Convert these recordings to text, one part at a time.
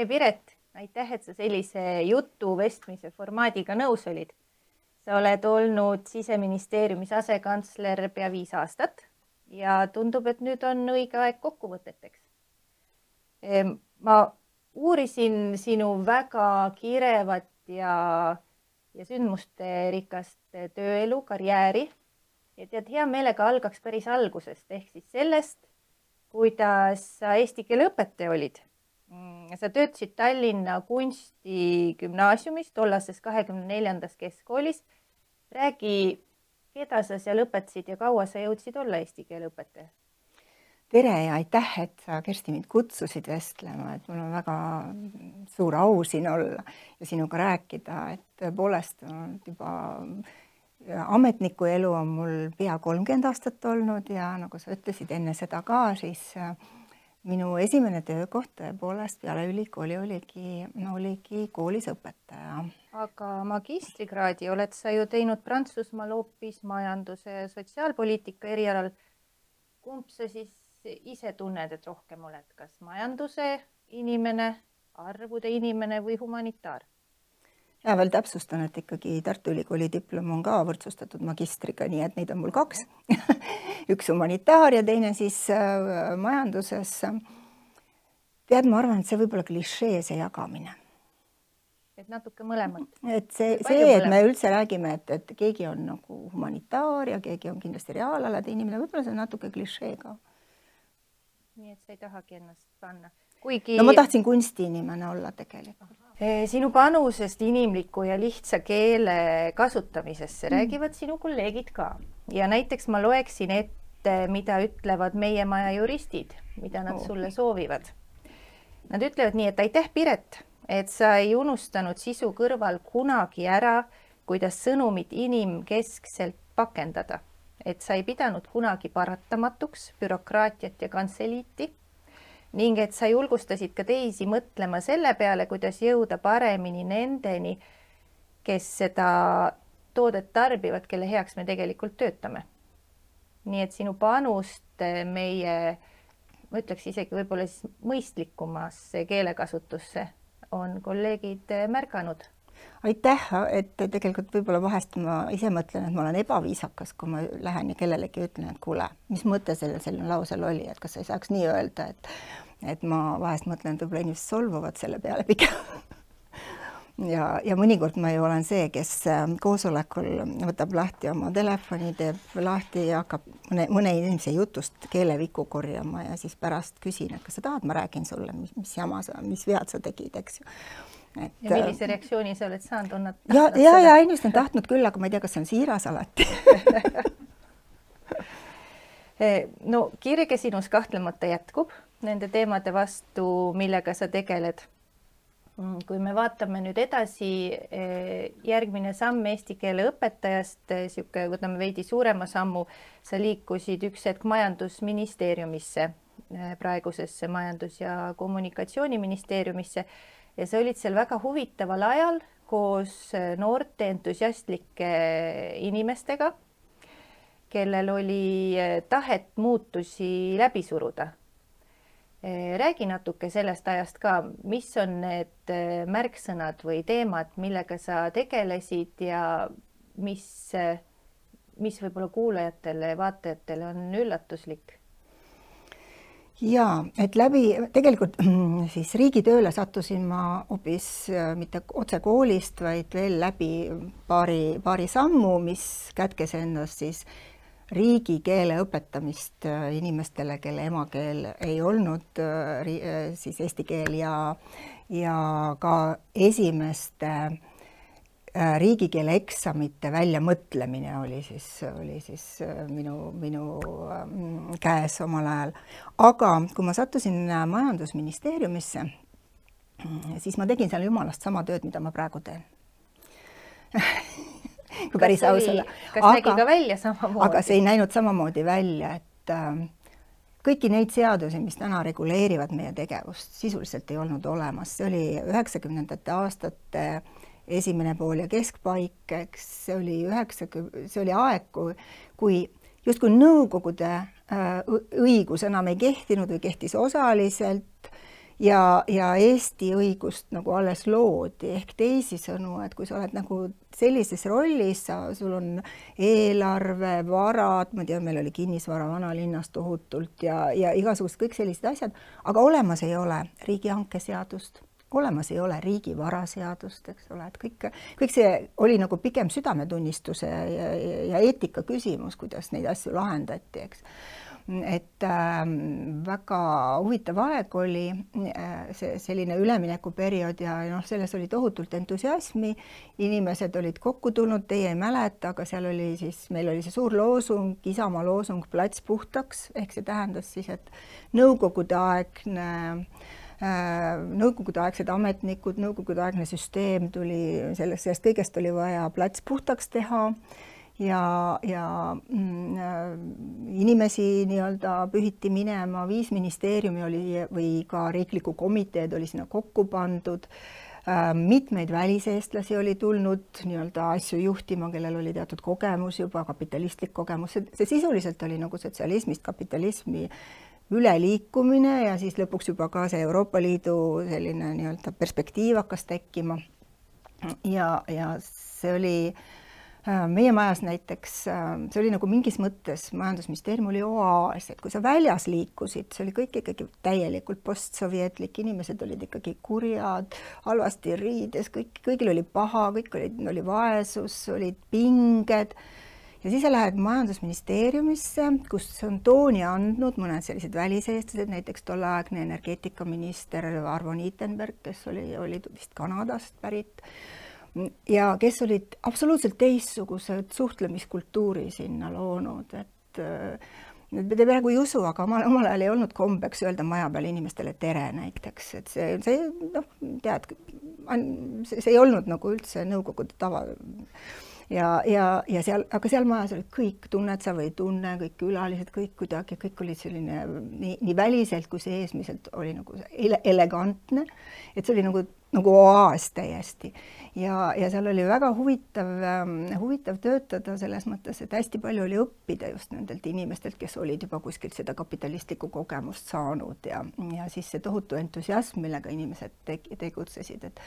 tere, Piret, aitäh, et sa sellise jutu vestmise formaadiga nõus olid. sa oled olnud siseministeeriumis asekantsler pea viis aastat ja tundub, et nüüd on õige aeg kokkuvõteteks. Ehm, ma uurisin sinu väga kirevat ja, ja sündmusterikast tööelu, karjääri ja tead, hea meelega algaks päris algusest ehk siis sellest, kuidas sa eesti keele õpetaja olid sa töötasid Tallinna Kunstigümnaasiumis, tollases kahekümne neljandas keskkoolis. räägi, keda sa seal õpetasid ja kaua sa jõudsid olla eesti keele õpetaja? tere ja aitäh, et sa, Kersti, mind kutsusid vestlema, et mul on väga suur au siin olla ja sinuga rääkida, et tõepoolest juba ametniku elu on mul pea kolmkümmend aastat olnud ja nagu sa ütlesid enne seda ka, siis äh, minu esimene töökoht tõepoolest peale ülikooli oligi, oligi koolis õpetaja. aga magistrikraadi oled sa ju teinud Prantsusmaal hoopis majanduse ja sotsiaalpoliitika erialal. kumb sa siis ise tunned, et rohkem oled, kas majanduse inimene, arvude inimene või humanitaar? Ja veel täpsustan, et ikkagi Tartu Ülikooli diplom on ka võrdsustatud magistriga, nii et neid on mul kaks üks humanitaar ja teine siis äh, majanduses. tead, ma arvan, et see võib olla klišee, see jagamine. et natuke mõlemat. et see, see, et me üldse räägime, et, et keegi on nagu humanitaar ja keegi on kindlasti reaalalade inimene, võib-olla see on natuke klišee ka. nii et sa ei tahagi ennast panna, kuigi. no ma tahtsin kunstiinimene olla tegelikult sinu panusest inimliku ja lihtsa keele kasutamisesse mm. räägivad sinu kolleegid ka ja näiteks ma loeksin ette, mida ütlevad meie maja juristid, mida nad okay. sulle soovivad. Nad ütlevad nii, et aitäh, Piret, et sa ei unustanud sisu kõrval kunagi ära, kuidas sõnumit inimkeskselt pakendada, et sa ei pidanud kunagi paratamatuks bürokraatiat ja kantseliiti ning et sa julgustasid ka teisi mõtlema selle peale, kuidas jõuda paremini nendeni, kes seda toodet tarbivad, kelle heaks me tegelikult töötame. nii et sinu panust meie, ma ütleks isegi võib-olla siis mõistlikumasse keelekasutusse on kolleegid märganud aitäh, et tegelikult võib-olla vahest ma ise mõtlen, et ma olen ebaviisakas, kui ma lähen ja kellelegi ütlen, et kuule, mis mõte sellel selline lausel oli, et kas sa ei saaks nii öelda, et et ma vahest mõtlen, et võib-olla inimesed solvuvad selle peale pigem. Ja, ja mõnikord ma ju olen see, kes äh, koosolekul võtab lahti oma telefoni, teeb lahti ja hakkab mõne, mõne inimese jutust keeleviku korjama ja siis pärast küsin, et kas sa tahad, ma räägin sulle, mis, mis jama sa, mis vead sa tegid, eks ju et. ja millise reaktsiooni sa oled saanud, on nad? ja, ja, ja inimesed on tahtnud küll, aga ma ei tea, kas see on siiras alati eh, no kirge sinus kahtlemata jätkub nende teemade vastu, millega sa tegeled. Mm, kui me vaatame nüüd edasi, eh, järgmine samm eesti keele õpetajast, niisugune, eh, võtame veidi suurema sammu, sa liikusid üks hetk majandusministeeriumisse, praegusesse majandus- ja kommunikatsiooniministeeriumisse ja sa olid seal väga huvitaval ajal koos äh, noorte entusiastlike inimestega, kellel oli äh, tahet muutusi läbi suruda. Äh, räägi natuke sellest ajast ka, mis on need märksõnad või teemad, millega sa tegelesid ja mis, mis võib-olla kuulajatele, vaatajatele on üllatuslik ja et läbi tegelikult siis riigitööle sattusin ma hoopis äh, mitte otse koolist, vaid veel läbi paari, paari sammu, mis kätkes endas siis riigikeele õpetamist äh, inimestele, kelle emakeel ei olnud äh, siis eesti keel ja, ja ka esimeste Äh, riigikeele eksamite väljamõtlemine oli siis, oli siis äh, minu, minu ähm, käes omal ajal. aga kui ma sattusin äh, Majandusministeeriumisse, siis ma tegin seal jumalast sama tööd, mida ma praegu teen kui päris aus olla. kas aga, nägi ka välja samamoodi? aga see ei näinud samamoodi välja, et äh, kõiki neid seadusi, mis täna reguleerivad meie tegevust, sisuliselt ei olnud olemas, see oli üheksakümnendate aastate äh, esimene pool ja keskpaik, eks see oli üheksakümne, see oli aeg, kui, kui justkui Nõukogude äh, õigus enam ei kehtinud või kehtis osaliselt ja, ja Eesti õigust nagu alles loodi, ehk teisisõnu, et kui sa oled nagu sellises rollis, sa, sul on eelarve, varad, ma tean, meil oli kinnisvara vanalinnas tohutult ja, ja igasugused kõik sellised asjad, aga olemas ei ole riigihanke seadust olemas ei ole riigivaraseadust, eks ole, et kõik, kõik see oli nagu pigem südametunnistuse ja, ja, ja eetika küsimus, kuidas neid asju lahendati, eks. Et äh, väga huvitav aeg oli äh, see selline üleminekuperiood ja noh, selles oli tohutult entusiasmi, inimesed olid kokku tulnud, teie ei mäleta, aga seal oli siis, meil oli see suur loosung, Isamaa loosung Plats puhtaks, ehk see tähendas siis, et nõukogudeaegne äh, nõukogudeaegsed ametnikud, nõukogudeaegne süsteem tuli sellest, sellest kõigest oli vaja plats puhtaks teha ja, ja mm, äh, inimesi nii-öelda pühiti minema, viis ministeeriumi oli või ka riiklikku komiteed oli sinna kokku pandud äh,. mitmeid väliseestlasi oli tulnud nii-öelda asju juhtima, kellel oli teatud kogemus juba, kapitalistlik kogemus, see sisuliselt oli nagu sotsialismist kapitalismi üleliikumine ja siis lõpuks juba ka see Euroopa Liidu selline nii-öelda perspektiiv hakkas tekkima. ja, ja see oli äh, meie majas näiteks, äh, see oli nagu mingis mõttes, majandusministeerium oli oaas, et kui sa väljas liikusid, see oli kõik ikkagi täielikult postsovjetlik, inimesed olid ikkagi kurjad, halvasti riides, kõik, kõigil oli paha, kõik olid, oli vaesus, olid pinged ja siis sa lähed majandusministeeriumisse, kus on tooni andnud mõned sellised väliseestlased, näiteks tolleaegne energeetikaminister Arvo Niitenberg, kes oli, oli vist Kanadast pärit ja kes olid absoluutselt teistsugused suhtlemiskultuuri sinna loonud, et Te praegu ei usu, aga omal, omal ajal ei olnud kombeks öelda maja peal inimestele tere näiteks, et see, see noh, tead, see ei olnud nagu üldse Nõukogude tava. Ja, ja, ja seal, aga seal majas olid kõik, tunned sa või ei tunne, kõik külalised, kõik kuidagi, kõik olid selline nii, nii väliselt kui seesmiselt oli nagu ele elegantne, et see oli nagu, nagu oaas täiesti. Ja, ja seal oli väga huvitav, ähm, huvitav töötada selles mõttes, et hästi palju oli õppida just nendelt inimestelt, kes olid juba kuskilt seda kapitalistlikku kogemust saanud. Ja, ja siis see tohutu entusiasm, millega inimesed te tegutsesid, et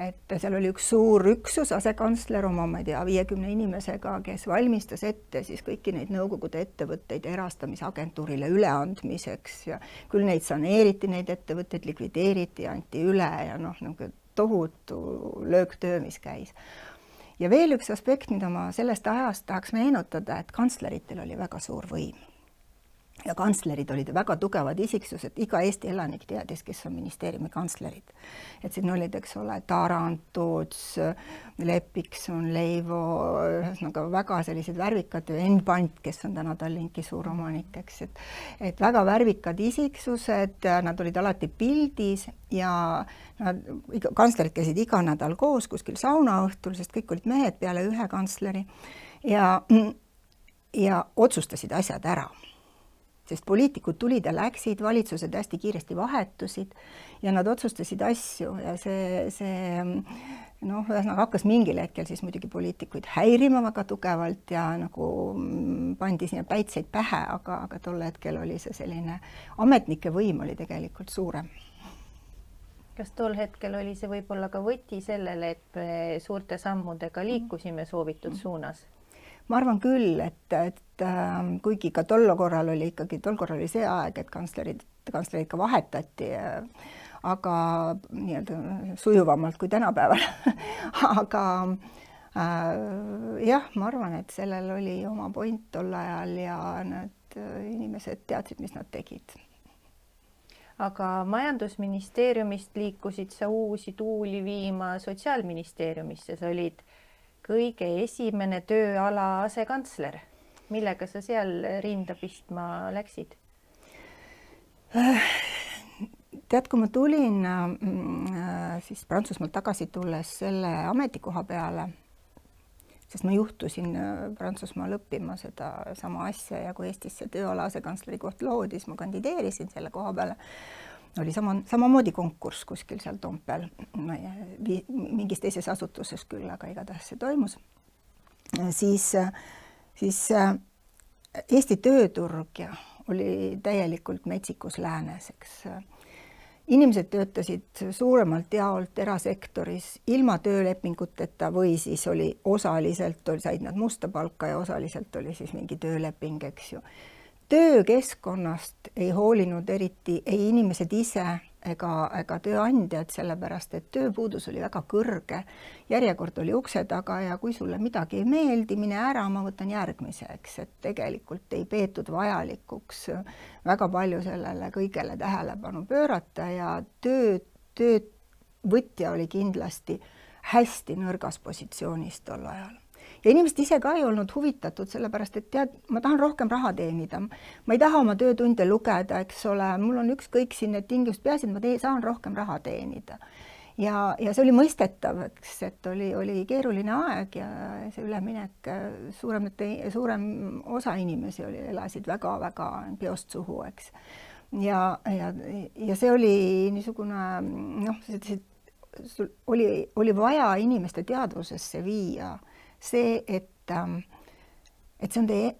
et seal oli üks suur üksus, asekantsler oma, ma ei tea, viiekümne inimesega, kes valmistas ette siis kõiki neid Nõukogude ettevõtteid erastamisagentuurile üleandmiseks ja küll neid saneeriti, neid ettevõtteid likvideeriti anti üle ja noh, nagu tohutu lööktöö, mis käis. ja veel üks aspekt, mida ma sellest ajast tahaks meenutada, et kantsleritel oli väga suur võim ja kantslerid olid väga tugevad isiksused, iga Eesti elanik teadis, kes on ministeeriumi kantslerid. et siin olid, eks ole, Tarand, Toots, Lepikson, Leivo, ühesõnaga väga sellised värvikad, Enn Pant, kes on täna Tallinki suuromanik, eks, et et väga värvikad isiksused, nad olid alati pildis ja nad, kantslerid käisid iga nädal koos kuskil saunaõhtul, sest kõik olid mehed peale ühe kantsleri. Ja ja otsustasid asjad ära sest poliitikud tulid ja läksid, valitsused hästi kiiresti vahetusid ja nad otsustasid asju ja see, see noh, ühesõnaga hakkas mingil hetkel siis muidugi poliitikuid häirima väga tugevalt ja nagu pandi sinna päitseid pähe, aga, aga tol hetkel oli see selline, ametnike võim oli tegelikult suurem kas tol hetkel oli see võib-olla ka võti sellele, et me suurte sammudega liikusime soovitud suunas? Ma arvan küll, et, et äh, kuigi ka tol korral oli ikkagi, tol korral oli see aeg, et kantslerid, kantslerid ka vahetati äh,, aga nii-öelda sujuvamalt kui tänapäeval. Aga äh, jah, ma arvan, et sellel oli oma point tol ajal ja need äh, inimesed teadsid, mis nad tegid. Aga Majandusministeeriumist liikusid sa uusi tuuli viima Sotsiaalministeeriumisse, sa olid kõige esimene tööala asekantsler. millega sa seal rinda pistma läksid? tead, kui ma tulin äh, siis Prantsusmaalt tagasi tulles selle ametikoha peale, sest ma juhtusin äh, Prantsusmaal õppima sedasama asja ja kui Eestis see tööala asekantsleri koht loodi, siis ma kandideerisin selle koha peale oli sama, samamoodi konkurss kuskil seal Toompeal, mingis teises asutuses küll, aga igatahes see toimus. siis, siis Eesti tööturg ja oli täielikult metsikus läänes, eks. inimesed töötasid suuremalt jaolt erasektoris ilma töölepinguteta või siis oli osaliselt, said nad musta palka ja osaliselt oli siis mingi tööleping, eks ju. Töökeskkonnast ei hoolinud eriti ei inimesed ise ega, ega tööandjad, sellepärast et tööpuudus oli väga kõrge, järjekord oli ukse taga ja kui sulle midagi ei meeldi, mine ära, ma võtan järgmise, eks, et tegelikult ei peetud vajalikuks väga palju sellele kõigele tähelepanu pöörata ja töö, töövõtja oli kindlasti hästi nõrgas positsioonis tol ajal ja inimesed ise ka ei olnud huvitatud, sellepärast et tead, ma tahan rohkem raha teenida. ma ei taha oma töötunde lugeda, eks ole, mul on ükskõik siin need tingimused, peaasi, et ma tee, saan rohkem raha teenida. ja, ja see oli mõistetav, eks, et oli, oli keeruline aeg ja see üleminek, suuremate, suurem osa inimesi oli, elasid väga-väga peost suhu, eks. ja, ja, ja see oli niisugune noh, sul oli, oli vaja inimeste teadvusesse viia see, et, ähm, et see on teie,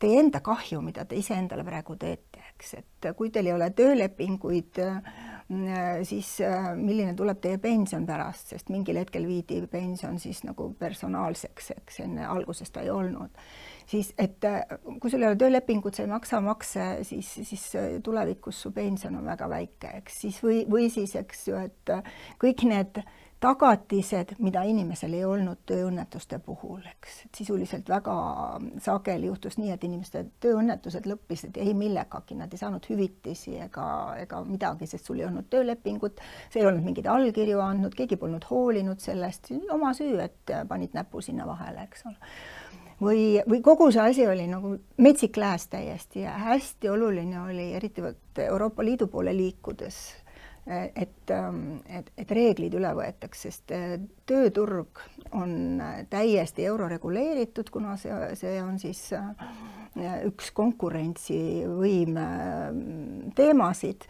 teie enda kahju, mida te iseendale praegu teete, eks, et kui teil ei ole töölepinguid, äh, siis äh, milline tuleb teie pension pärast, sest mingil hetkel viidi pension siis nagu personaalseks, eks enne alguses ta ei olnud. siis, et äh, kui sul ei ole töölepingut, sa ei maksa makse, siis, siis tulevikus su pension on väga väike, eks. Siis või, või siis, eks ju, et kõik need äh, tagatised, mida inimesel ei olnud tööõnnetuste puhul, eks, et sisuliselt väga sageli juhtus nii, et inimeste tööõnnetused lõppesid ei millegagi, nad ei saanud hüvitisi ega, ega midagi, sest sul ei olnud töölepingut, sa ei olnud mingeid allkirju andnud, keegi polnud hoolinud sellest, oma süü, et panid näpu sinna vahele, eks ole. Või, või kogu see asi oli nagu metsik lääs täiesti ja hästi oluline oli, eriti Euroopa Liidu poole liikudes et, ähm, et, et reeglid üle võetaks, sest äh, tööturg on äh, täiesti euroreguleeritud, kuna see, see on siis äh, üks konkurentsivõime teemasid,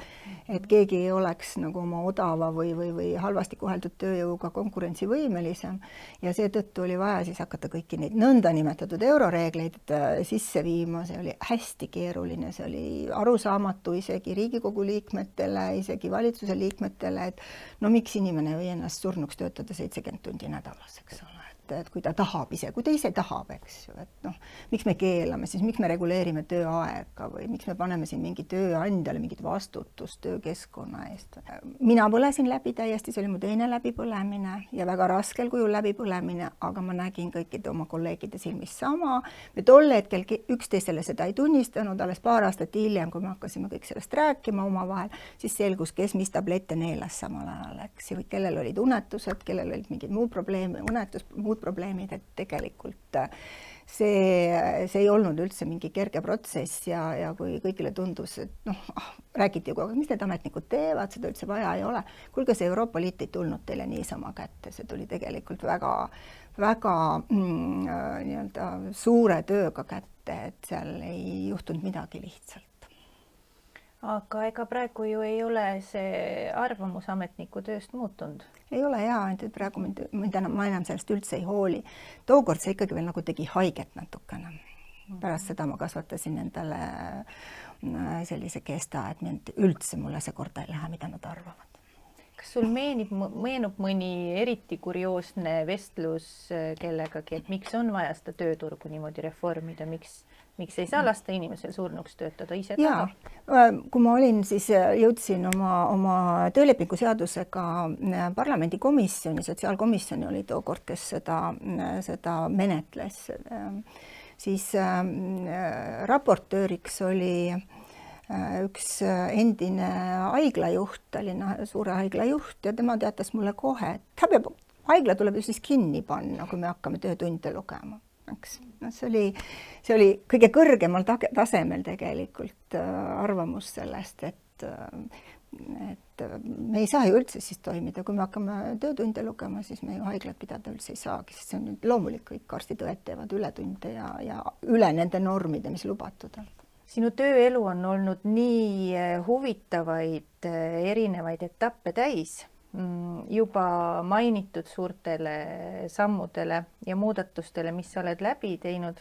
et keegi ei oleks nagu oma odava või, või, või halvasti koheldud tööjõuga konkurentsivõimelisem. Ja seetõttu oli vaja siis hakata kõiki neid nõndanimetatud euroreegleid sisse viima, see oli hästi keeruline, see oli arusaamatu isegi Riigikogu liikmetele, isegi valitsuse liikmetele, et no miks inimene või ennast surnuks töötada seitsekümmend tundi nädalas, eks ole et, et kui ta tahab ise, kui ta ise tahab, eks ju, et noh, miks me keelame siis, miks me reguleerime tööaega või miks me paneme siin mingi tööandjale mingit vastutust töökeskkonna eest. mina põlesin läbi täiesti, see oli mu teine läbipõlemine ja väga raskel kujul läbipõlemine, aga ma nägin kõikide oma kolleegide silmis sama. me tol hetkel üksteisele seda ei tunnistanud, alles paar aastat hiljem, kui me hakkasime kõik sellest rääkima omavahel, siis selgus, kes mis tablette neelas samal ajal, eks ju, kellel olid unetused, kellel olid mingid muud probleemid, unetus, muud muud probleemid, et tegelikult äh, see, see ei olnud üldse mingi kerge protsess ja, ja kui kõigile tundus, et noh ah,, räägiti ju kogu aeg, mis need ametnikud teevad, seda üldse vaja ei ole. kuulge, see Euroopa Liit ei tulnud teile niisama kätte, see tuli tegelikult väga, väga mm, äh, nii-öelda suure tööga kätte, et seal ei juhtunud midagi lihtsalt aga ega praegu ju ei ole see arvamus ametniku tööst muutunud? Ei ole jaa, ainult et praegu mind, mind enam, ma enam sellest üldse ei hooli. tookord see ikkagi veel nagu tegi haiget natukene. pärast seda ma kasvatasin endale äh, sellise kesta, et mind üldse mulle see korda ei lähe, mida nad arvavad kas sul meenib, meenub mõni eriti kurioosne vestlus äh, kellegagi, et miks on vaja seda tööturgu niimoodi reformida, miks miks ei saa lasta inimesel surnuks töötada ise taga? Äh, kui ma olin, siis äh, jõudsin oma, oma töölepingu seadusega äh, parlamendikomisjoni, sotsiaalkomisjoni oli tookord, kes seda, seda menetles, siis äh, raportööriks oli üks endine haiglajuht, Tallinna suure haigla juht ja tema teatas mulle kohe, et ta peab, haigla tuleb ju siis kinni panna, kui me hakkame töötunde lugema eks. noh, see oli, see oli kõige kõrgemal tasemel tegelikult äh, arvamus sellest, et äh, et me ei saa ju üldse siis toimida, kui me hakkame töötunde lugema, siis me ju haiglat pidada üldse ei saagi, sest see on loomulik, kõik arstid-õed teevad ületunde ja, ja üle nende normide, mis lubatud on. Sinu tööelu on olnud nii äh, huvitavaid erinevaid etappe täis juba mainitud suurtele sammudele ja muudatustele, mis sa oled läbi teinud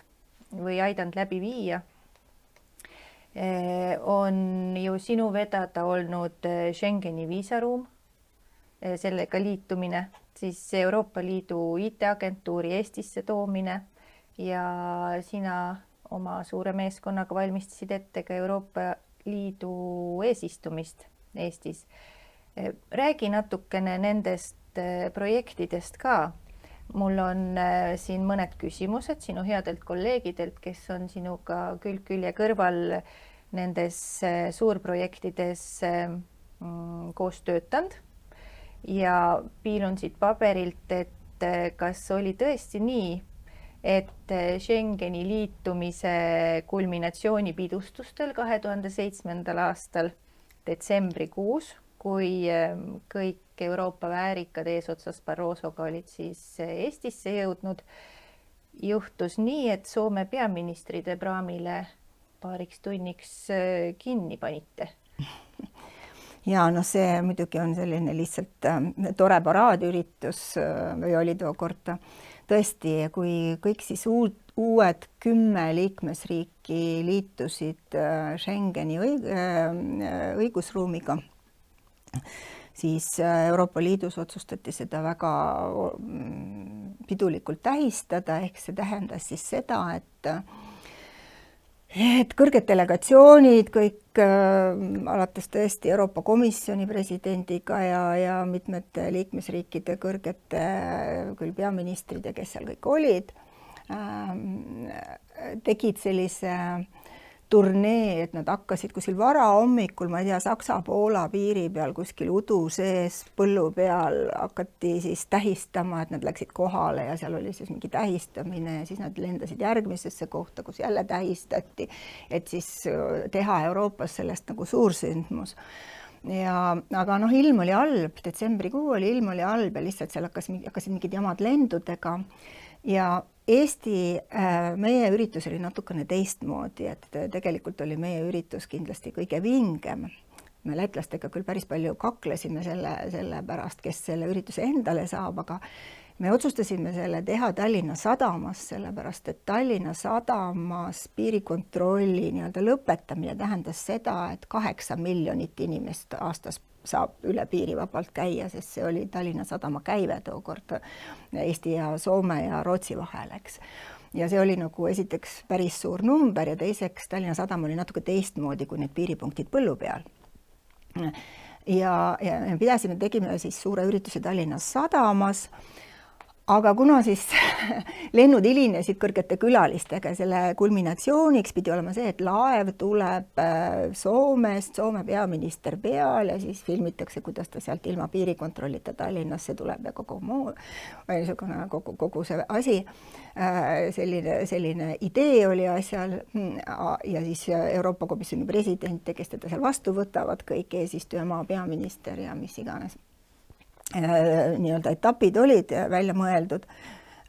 või aidanud läbi viia. on ju sinu vedada olnud Schengeni viisaruum, sellega liitumine, siis Euroopa Liidu IT-agentuuri Eestisse toomine ja sina oma suure meeskonnaga valmistasid ette ka Euroopa Liidu eesistumist Eestis. Räägi natukene nendest projektidest ka. Mul on äh, siin mõned küsimused sinu headelt kolleegidelt, kes on sinuga külg külje kõrval nendes suurprojektides mm, koos töötanud. Ja piilun siit paberilt, et kas oli tõesti nii, et Schengeni liitumise kulminatsioonipidustustel kahe tuhande seitsmendal aastal detsembrikuus, kui kõik Euroopa väärikad eesotsas Barrosoga olid siis Eestisse jõudnud. juhtus nii, et Soome peaministri te praamile paariks tunniks äh, kinni panite ja noh, see muidugi on selline lihtsalt äh, tore paraadüritus äh, või oli tookord tõesti, kui kõik siis uut, uued kümme liikmesriiki liitusid Schengeni õig, äh, õigusruumiga siis äh, Euroopa Liidus otsustati seda väga mm, pidulikult tähistada, ehk see tähendas siis seda, et et kõrged delegatsioonid, kõik äh, alates tõesti Euroopa Komisjoni presidendiga ja, ja mitmete liikmesriikide kõrgete küll peaministrid ja kes seal kõik olid äh,, tegid sellise äh, turnee, et nad hakkasid kuskil varahommikul, ma ei tea, Saksa-Poola piiri peal kuskil udu sees põllu peal hakati siis tähistama, et nad läksid kohale ja seal oli siis mingi tähistamine ja siis nad lendasid järgmisesse kohta, kus jälle tähistati, et siis äh, teha Euroopas sellest nagu suursündmus. Ja aga noh, ilm oli halb, detsembrikuu oli, ilm oli halb ja lihtsalt seal hakkas, hakkasid mingid jamad lendudega ja Eesti, äh, meie üritus oli natukene teistmoodi, et tegelikult oli meie üritus kindlasti kõige vingem. me lätlastega küll päris palju kaklesime selle, selle pärast, kes selle ürituse endale saab, aga me otsustasime selle teha Tallinna sadamas, sellepärast et Tallinna sadamas piirikontrolli nii-öelda lõpetamine tähendas seda, et kaheksa miljonit inimest aastas saab üle piiri vabalt käia, sest see oli Tallinna Sadama käive tookord Eesti ja Soome ja Rootsi vahel, eks. ja see oli nagu esiteks päris suur number ja teiseks Tallinna Sadam oli natuke teistmoodi kui need piiripunktid põllu peal. ja, ja pidasime, tegime siis suure ürituse Tallinna Sadamas aga kuna siis lennud hilinesid kõrgete külalistega, selle kulminatsiooniks pidi olema see, et laev tuleb äh, Soomest, Soome peaminister peal ja siis filmitakse, kuidas ta sealt ilma piirikontrollita Tallinnasse tuleb ja kogu muu, niisugune kogu, kogu see asi. Äh, selline, selline idee oli asjal mm, ja siis Euroopa Komisjoni president ja kes teda seal vastu võtavad, kõik eesistujamaa peaminister ja mis iganes Äh, nii-öelda etapid olid välja mõeldud.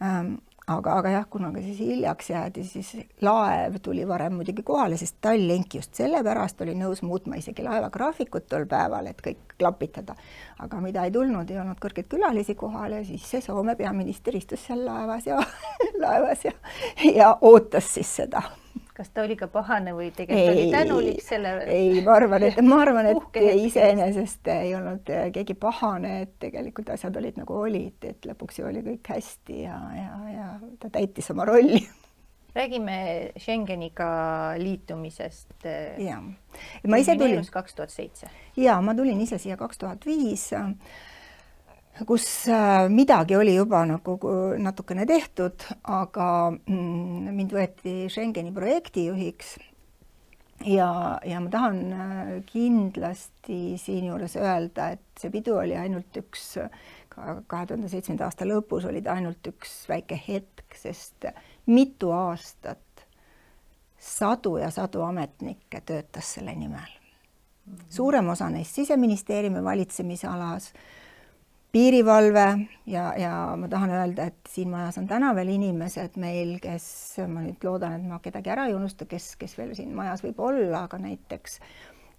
Ähm, aga, aga jah, kuna ka siis hiljaks jäädi, siis laev tuli varem muidugi kohale, sest Tallink just sellepärast oli nõus muutma isegi laeva graafikut tol päeval, et kõik klapitada. aga mida ei tulnud, ei olnud kõrgeid külalisi kohal ja siis see Soome peaminister istus seal laevas ja laevas ja, ja ootas siis seda kas ta oli ka pahane või tegelikult ei, oli tänulik selle? ei, ma arvan, et ma arvan, et iseenesest ei olnud keegi pahane, et tegelikult asjad olid nagu olid, et lõpuks ju oli kõik hästi ja, ja, ja ta täitis oma rolli. räägime Schengeniga liitumisest. ja, ma ise tulin. kaks tuhat seitse. ja ma tulin ise siia kaks tuhat viis kus äh, midagi oli juba nagu natukene tehtud, aga mm, mind võeti Schengeni projektijuhiks. ja, ja ma tahan äh, kindlasti siinjuures öelda, et see pidu oli ainult üks, kahe tuhande seitsmenda aasta lõpus oli ta ainult üks väike hetk, sest mitu aastat sadu ja sadu ametnikke töötas selle nimel. suurem osa neist Siseministeeriumi valitsemisalas piirivalve ja, ja ma tahan öelda, et siin majas on täna veel inimesed meil, kes, ma nüüd loodan, et ma kedagi ära ei unusta, kes, kes veel siin majas võib olla, aga näiteks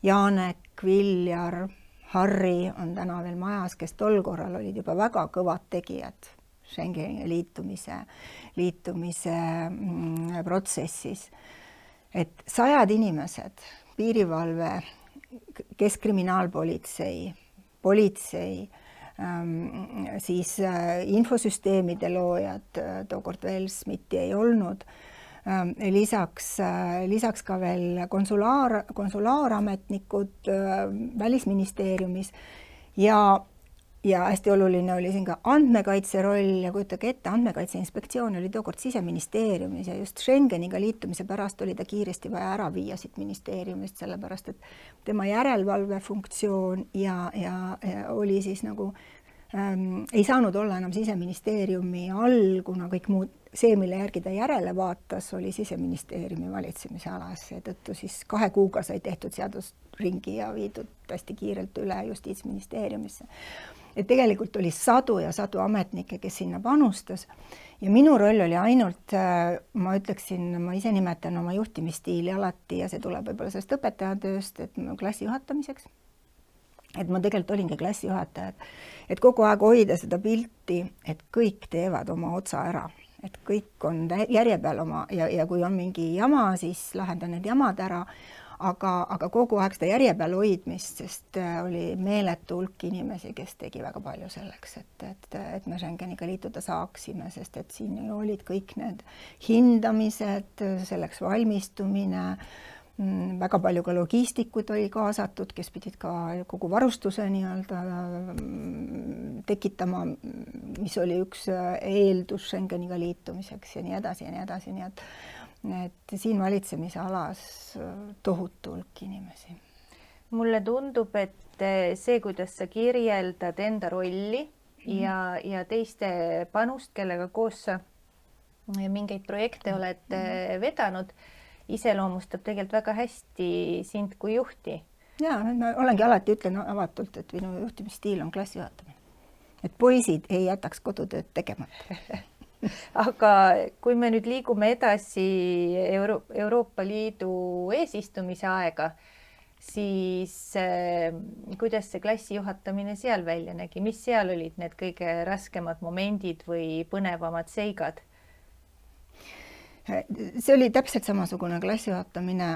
Janek, Viljar, Harri on täna veel majas, kes tol korral olid juba väga kõvad tegijad Schengeni liitumise, liitumise mm, protsessis. Et sajad inimesed, piirivalve, keskkriminaalpolitsei, politsei ähm,, siis äh, infosüsteemide loojad, tookord veel SMIT-i ei olnud. Ähm,, lisaks äh,, lisaks ka veel konsulaar, konsulaarametnikud äh, Välisministeeriumis. Ja ja hästi oluline oli siin ka andmekaitse roll ja kujutage ette, andmekaitse inspektsioon oli tookord siseministeeriumis ja just Schengeniga liitumise pärast oli ta kiiresti vaja ära viia siit ministeeriumist, sellepärast et tema järelevalvefunktsioon ja, ja, ja oli siis nagu ähm, ei saanud olla enam siseministeeriumi all, kuna kõik muud, see, mille järgi ta järele vaatas, oli siseministeeriumi valitsemisalas, seetõttu siis kahe kuuga sai tehtud seadusringi ja viidud hästi kiirelt üle justiitsministeeriumisse et tegelikult oli sadu ja sadu ametnikke, kes sinna panustas. Ja minu roll oli ainult, äh, ma ütleksin, ma ise nimetan oma juhtimisstiili alati ja see tuleb võib-olla sellest õpetajatööst, et klassi juhatamiseks. et ma tegelikult olingi klassijuhataja, et, et kogu aeg hoida seda pilti, et kõik teevad oma otsa ära, et kõik on järje peal oma ja, ja kui on mingi jama, siis lahendan need jamad ära aga, aga kogu aeg seda järje peal hoidmist, sest äh, oli meeletu hulk inimesi, kes tegi väga palju selleks, et, et, et me Schengeniga liituda saaksime, sest et siin olid kõik need hindamised, selleks valmistumine, mm, väga palju ka logistikud oli kaasatud, kes pidid ka kogu varustuse nii-öelda mm, tekitama, mis oli üks äh, eeldus Schengeniga liitumiseks ja nii edasi ja nii edasi, nii et et siin valitsemisalas äh, tohutu hulk inimesi. mulle tundub, et äh, see, kuidas sa kirjeldad enda rolli mm ja, ja teiste panust, kellega koos sa mingeid projekte mhm. oled mm vedanud, iseloomustab tegelikult väga hästi sind kui juhti. ja ma olengi alati ütlen avatult, et minu juhtimisstiil on klassi juhatamine. et poisid ei jätaks kodutööd tegemata aga kui me nüüd liigume edasi Euro Euroopa Liidu eesistumise aega, siis äh, kuidas see klassi juhatamine seal välja nägi, mis seal olid need kõige raskemad momendid või põnevamad seigad? see oli täpselt samasugune klassi juhatamine,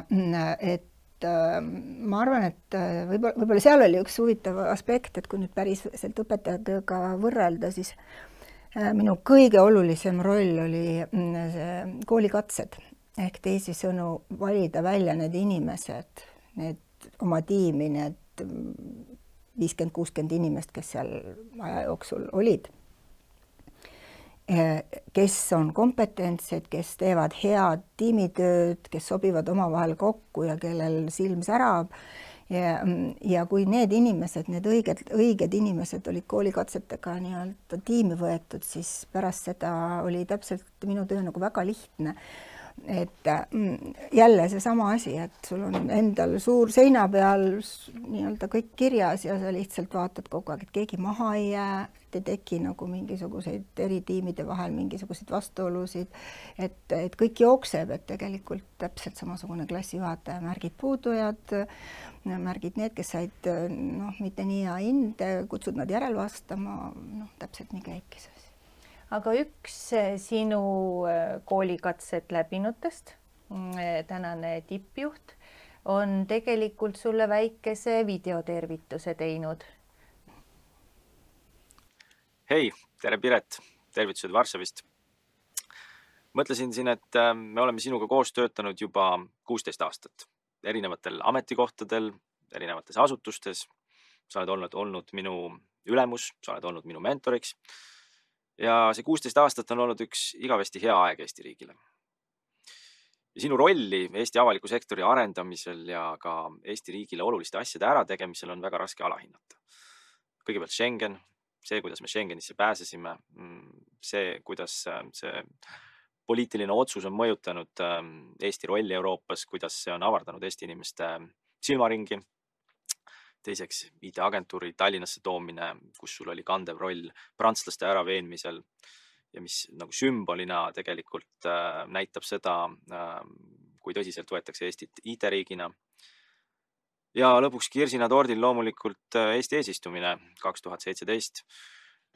et äh, ma arvan, et äh, võib-olla, võib-olla seal oli üks huvitav aspekt, et kui nüüd päriselt õpetajatööga võrrelda, siis Äh, minu kõige olulisem roll oli mm, koolikatsed ehk teisisõnu valida välja need inimesed, need oma tiimi, need viiskümmend, kuuskümmend inimest, kes seal aja jooksul olid. Äh, kes on kompetentsed, kes teevad head tiimitööd, kes sobivad omavahel kokku ja kellel silm särab ja, ja kui need inimesed, need õiged, õiged inimesed olid koolikatsetega nii-öelda tiimi võetud, siis pärast seda oli täpselt minu töö nagu väga lihtne et mm, jälle seesama asi, et sul on endal suur seina peal nii-öelda kõik kirjas ja sa lihtsalt vaatad kogu aeg, et keegi maha ei jää, et ei teki nagu mingisuguseid eri tiimide vahel mingisuguseid vastuolusid. et, et kõik jookseb, et tegelikult täpselt samasugune klassijuhataja, märgid puudujad, märgid need, kes said noh, mitte nii hea hinde, kutsud nad järelvastama, noh, täpselt nii käibki see aga üks eh, sinu eh, koolikatset läbinutest, mm, eh, tänane tippjuht, on tegelikult sulle väikese videotervituse teinud. hei, tere, Piret, tervitused Varssavist. mõtlesin siin, et me oleme sinuga koos töötanud juba kuusteist aastat erinevatel ametikohtadel, erinevates asutustes. sa oled olnud, olnud minu ülemus, sa oled olnud minu mentoriks ja see kuusteist aastat on olnud üks igavesti hea aeg Eesti riigile. ja sinu rolli Eesti avaliku sektori arendamisel ja ka Eesti riigile oluliste asjade ärategemisel on väga raske alahinnata. kõigepealt Schengen, see, kuidas me Schengenisse pääsesime, see, kuidas äh, see poliitiline otsus on mõjutanud ähm, Eesti rolli Euroopas, kuidas see on avardanud Eesti inimeste silmaringi teiseks IT-agentuuri Tallinnasse toomine, kus sul oli kandev roll prantslaste äraveenmisel ja mis nagu sümbolina tegelikult äh, näitab seda äh,, kui tõsiselt võetakse Eestit IT-riigina. ja lõpuks kirsina tordil loomulikult äh, Eesti eesistumine kaks tuhat seitseteist,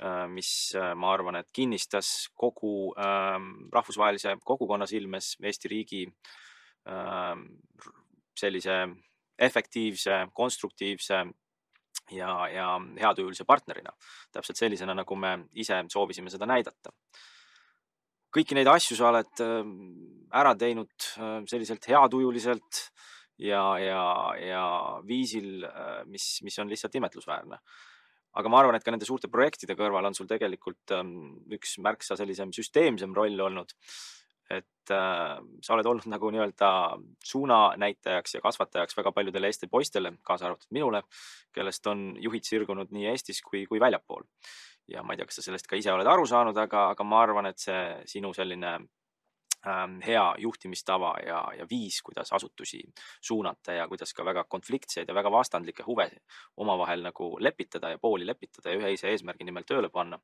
äh, mis äh, ma arvan, et kinnistas kogu ähm, rahvusvahelise kogukonna silmes Eesti riigi sellise efektiivse, konstruktiivse ja, ja heatujulise partnerina. täpselt sellisena, nagu me ise soovisime seda näidata. kõiki neid asju sa oled ära teinud selliselt heatujuliselt ja, ja, ja viisil, mis, mis on lihtsalt imetlusväärne aga ma arvan, et ka nende suurte projektide kõrval on sul tegelikult üks märksa sellisem süsteemsem roll olnud et äh, sa oled olnud nagu nii-öelda suunanäitajaks ja kasvatajaks väga paljudele Eesti poistele, kaasa arvatud minule, kellest on juhid sirgunud nii Eestis kui, kui väljapool. ja ma ei tea, kas sa sellest ka ise oled aru saanud, aga, aga ma arvan, et see sinu selline ähm, hea juhtimistava ja, ja viis, kuidas asutusi suunata ja kuidas ka väga konfliktseid ja väga vastandlikke huve omavahel nagu lepitada ja pooli lepitada ja ühe ise eesmärgi nimel tööle panna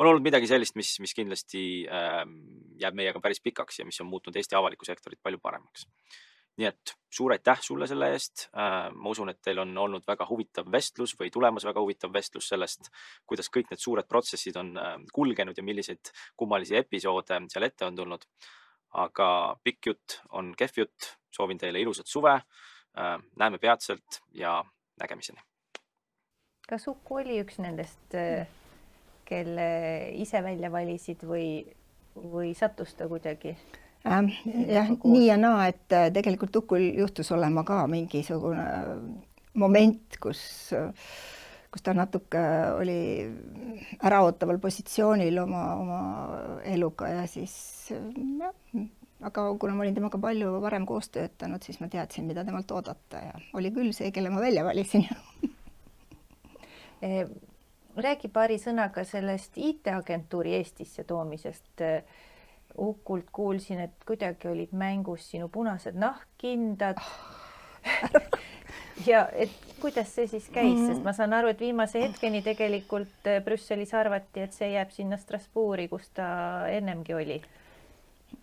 on olnud midagi sellist, mis, mis kindlasti äh, jääb meiega päris pikaks ja mis on muutnud Eesti avalikku sektorit palju paremaks. nii et suur aitäh sulle selle eest äh,. ma usun, et teil on olnud väga huvitav vestlus või tulemas väga huvitav vestlus sellest, kuidas kõik need suured protsessid on äh, kulgenud ja milliseid kummalisi episoode seal ette on tulnud. aga pikk jutt on kehv jutt, soovin teile ilusat suve äh,. näeme peatselt ja nägemiseni. kas Uku oli üks nendest äh kelle ise välja valisid või, või sattus ta kuidagi ähm,? jah, nii ja naa, et äh, tegelikult Ukul juhtus olema ka mingisugune moment, kus, kus ta natuke oli äraootaval positsioonil oma, oma eluga ja siis jah, aga kuna ma olin temaga palju varem koos töötanud, siis ma teadsin, mida temalt oodata ja oli küll see, kelle ma välja valisin räägi paari sõnaga sellest IT-agentuuri Eestisse toomisest. Ukult kuulsin, et kuidagi olid mängus sinu punased nahkkindad. Ja et kuidas see siis käis, sest ma saan aru, et viimase hetkeni tegelikult Brüsselis arvati, et see jääb sinna Strasbourgi, kus ta ennemgi oli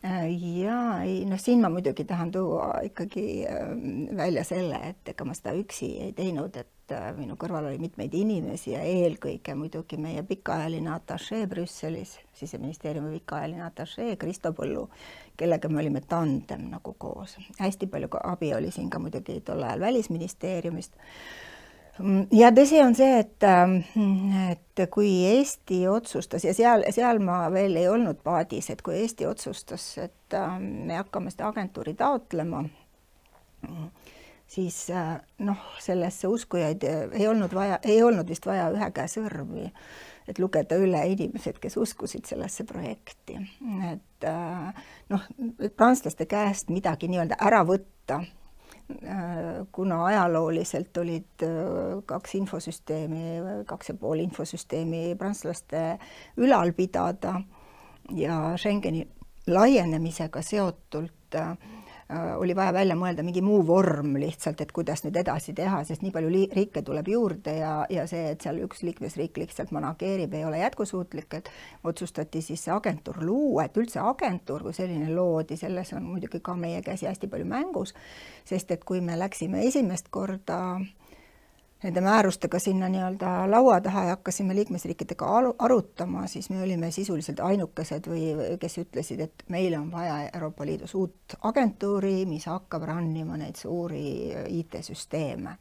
ja ei noh, siin ma muidugi tahan tuua ikkagi välja selle, et ega ma seda üksi ei teinud, et et äh, minu kõrval oli mitmeid inimesi ja eelkõige muidugi meie pikaajaline atašee Brüsselis, siseministeeriumi pikaajaline atašee Kristo Põllu, kellega me olime tandem nagu koos. hästi palju abi oli siin ka muidugi tol ajal Välisministeeriumist ja tõsi on see, et, äh, et kui Eesti otsustas ja seal, seal ma veel ei olnud paadis, et kui Eesti otsustas, et äh, me hakkame seda agentuuri taotlema, siis äh, noh, sellesse uskujaid ei olnud vaja, ei olnud vist vaja ühe käe sõrmi, et lugeda üle inimesed, kes uskusid sellesse projekti. et äh, noh, prantslaste käest midagi nii-öelda ära võtta, kuna ajalooliselt olid kaks infosüsteemi, kaks ja pool infosüsteemi prantslaste ülal pidada ja Schengeni laienemisega seotult äh, Äh, oli vaja välja mõelda mingi muu vorm lihtsalt, et kuidas nüüd edasi teha, sest nii palju riike tuleb juurde ja, ja see, et seal üks liikmesriik lihtsalt manageerib, ei ole jätkusuutlik, et otsustati siis see agentuur luua, et üldse agentuur kui selline loodi, selles on muidugi ka meie käsi hästi palju mängus, sest et kui me läksime esimest korda äh, nende määrustega sinna nii-öelda laua taha ja hakkasime liikmesriikidega arutama, siis me olime sisuliselt ainukesed või kes ütlesid, et meil on vaja Euroopa Liidus uut agentuuri, mis hakkab run ima neid suuri IT-süsteeme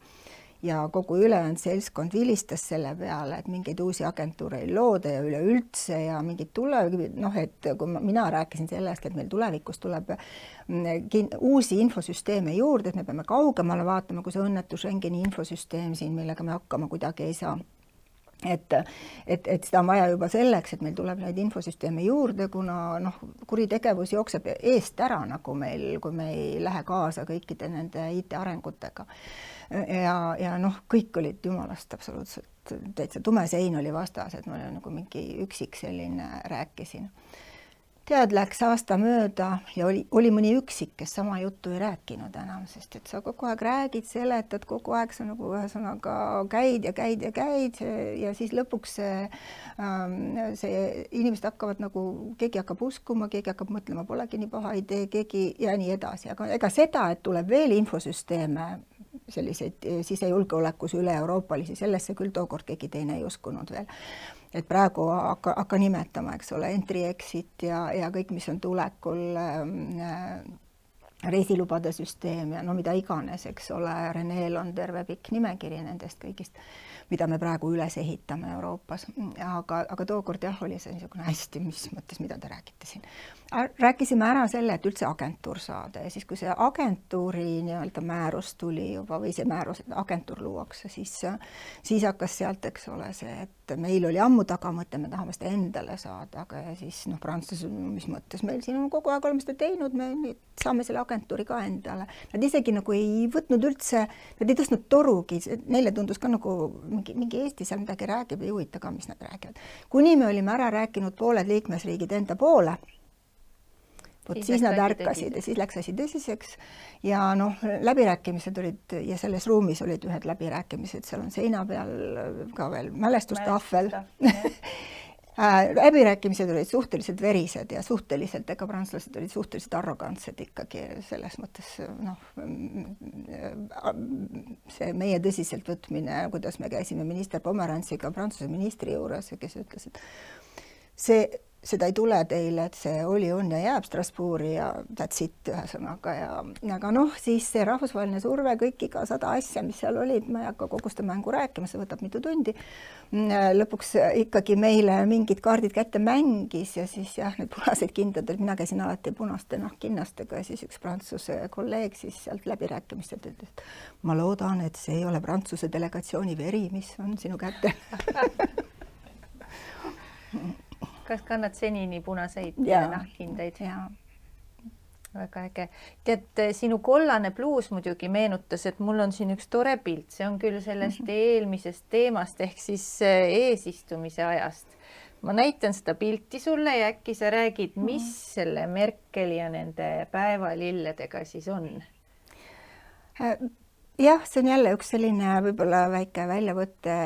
ja kogu ülejäänud seltskond vilistas selle peale, et mingeid uusi agentuure ei looda ja üleüldse ja mingid tulevikud, noh, et kui ma, mina rääkisin sellest, et meil tulevikus tuleb mm, uusi infosüsteeme juurde, et me peame kaugemale vaatama, kui see õnnetu Schengeni infosüsteem siin, millega me hakkama kuidagi ei saa et, et, et seda on vaja juba selleks, et meil tuleb neid infosüsteeme juurde, kuna noh, kuritegevus jookseb eest ära nagu meil, kui me ei lähe kaasa kõikide nende IT arengutega ja, ja noh, kõik olid jumalast absoluutselt täitsa tume sein oli vastas, et ma nagu mingi üksik selline rääkisin. Tead, läks aasta mööda ja oli, oli mõni üksik, kes sama juttu ei rääkinud enam, sest et sa kogu aeg räägid, seletad kogu aeg, sa nagu ühesõnaga käid ja käid ja käid ja siis lõpuks see ähm,, see inimesed hakkavad nagu, keegi hakkab uskuma, keegi hakkab mõtlema, polegi nii paha idee, keegi ja nii edasi, aga ega seda, et tuleb veel infosüsteeme selliseid sisejulgeolekus üle-euroopalisi, sellesse küll tookord keegi teine ei uskunud veel. Et praegu hakka, hakka nimetama, eks ole, entry exit ja, ja kõik, mis on tulekul äh,, reisilubade süsteem ja no mida iganes, eks ole, Reneel on terve pikk nimekiri nendest kõigist mida me praegu üles ehitame Euroopas. aga, aga tookord jah, oli see niisugune hästi, mis mõttes, mida te räägite siin. Rääkisime ära selle, et üldse agentuur saada ja siis, kui see agentuuri nii-öelda määrus tuli juba või see määrus, et agentuur luuakse, siis, siis hakkas sealt, eks ole, see, et meil oli ammu tagamõte, me tahame seda endale saada, aga siis noh, prantslased, mis mõttes meil siin on kogu aeg oleme seda teinud, me nüüd saame selle agentuuri ka endale. Nad isegi nagu ei võtnud üldse, nad ei tõstnud torugi, neile tundus ka nagu mingi, mingi Eesti seal midagi räägib, ei huvita ka, mis nad räägivad. kuni me olime ära rääkinud pooled liikmesriigid enda poole, vot siis, siis nad ärkasid ja siis läks asi tõsiseks. Ja noh, läbirääkimised olid ja selles ruumis olid ühed läbirääkimised, seal on seina peal ka veel mälestustahvel Äh, läbirääkimised olid suhteliselt verised ja suhteliselt, ega prantslased olid suhteliselt arrogantsed ikkagi selles mõttes noh, see meie tõsiseltvõtmine, kuidas me käisime minister Pomerantsiga Prantsuse ministri juures, kes ütles, et see seda ei tule teile, et see oli, on ja jääb Strasbourgi ja that's it ühesõnaga ja aga noh, siis see rahvusvaheline surve, kõik iga sada asja, mis seal olid, ma ei hakka kogu seda mängu rääkima, see võtab mitu tundi. lõpuks ikkagi meile mingid kaardid kätte mängis ja siis jah, need punased kindad, mina käisin alati punaste nahkkinnastega ja siis üks Prantsuse kolleeg siis sealt läbirääkimistelt ütles, et ma loodan, et see ei ole Prantsuse delegatsiooni veri, mis on sinu kätel kas kannad senini punaseid nahkhindeid? väga äge. tead, sinu kollane pluus muidugi meenutas, et mul on siin üks tore pilt, see on küll sellest mm -hmm. eelmisest teemast ehk siis äh, eesistumise ajast. ma näitan seda pilti sulle ja äkki sa räägid, mis mm -hmm. selle Merkeli ja nende päevalilledega siis on? Äh, jah, see on jälle üks selline võib-olla väike väljavõte,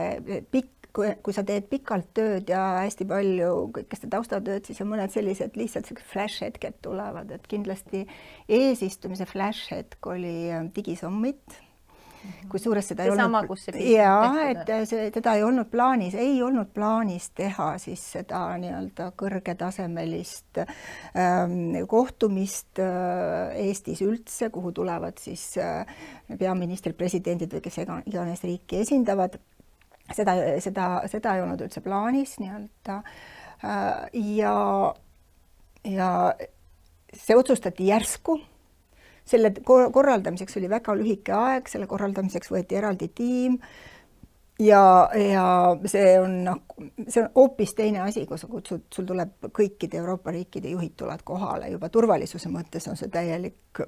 pikk kui, kui sa teed pikalt tööd ja hästi palju kõike seda taustatööd, siis on mõned sellised lihtsalt sellised flash hetked tulevad, et kindlasti eesistumise flash hetk oli äh, Digisummit mhm. kusjuures seda see ei sama, olnud. jaa, et see, teda ei olnud plaanis, ei olnud plaanis teha siis seda nii-öelda kõrgetasemelist ähm, kohtumist äh, Eestis üldse, kuhu tulevad siis äh, peaministrid, presidendid või kes iganes riiki esindavad seda, seda, seda ei olnud üldse plaanis nii-öelda. Äh, ja, ja see otsustati järsku, selle korraldamiseks oli väga lühike aeg, selle korraldamiseks võeti eraldi tiim. Ja, ja see on noh, see on hoopis teine asi, kui sa kutsud, sul tuleb kõikide Euroopa riikide juhid tulevad kohale, juba turvalisuse mõttes on see täielik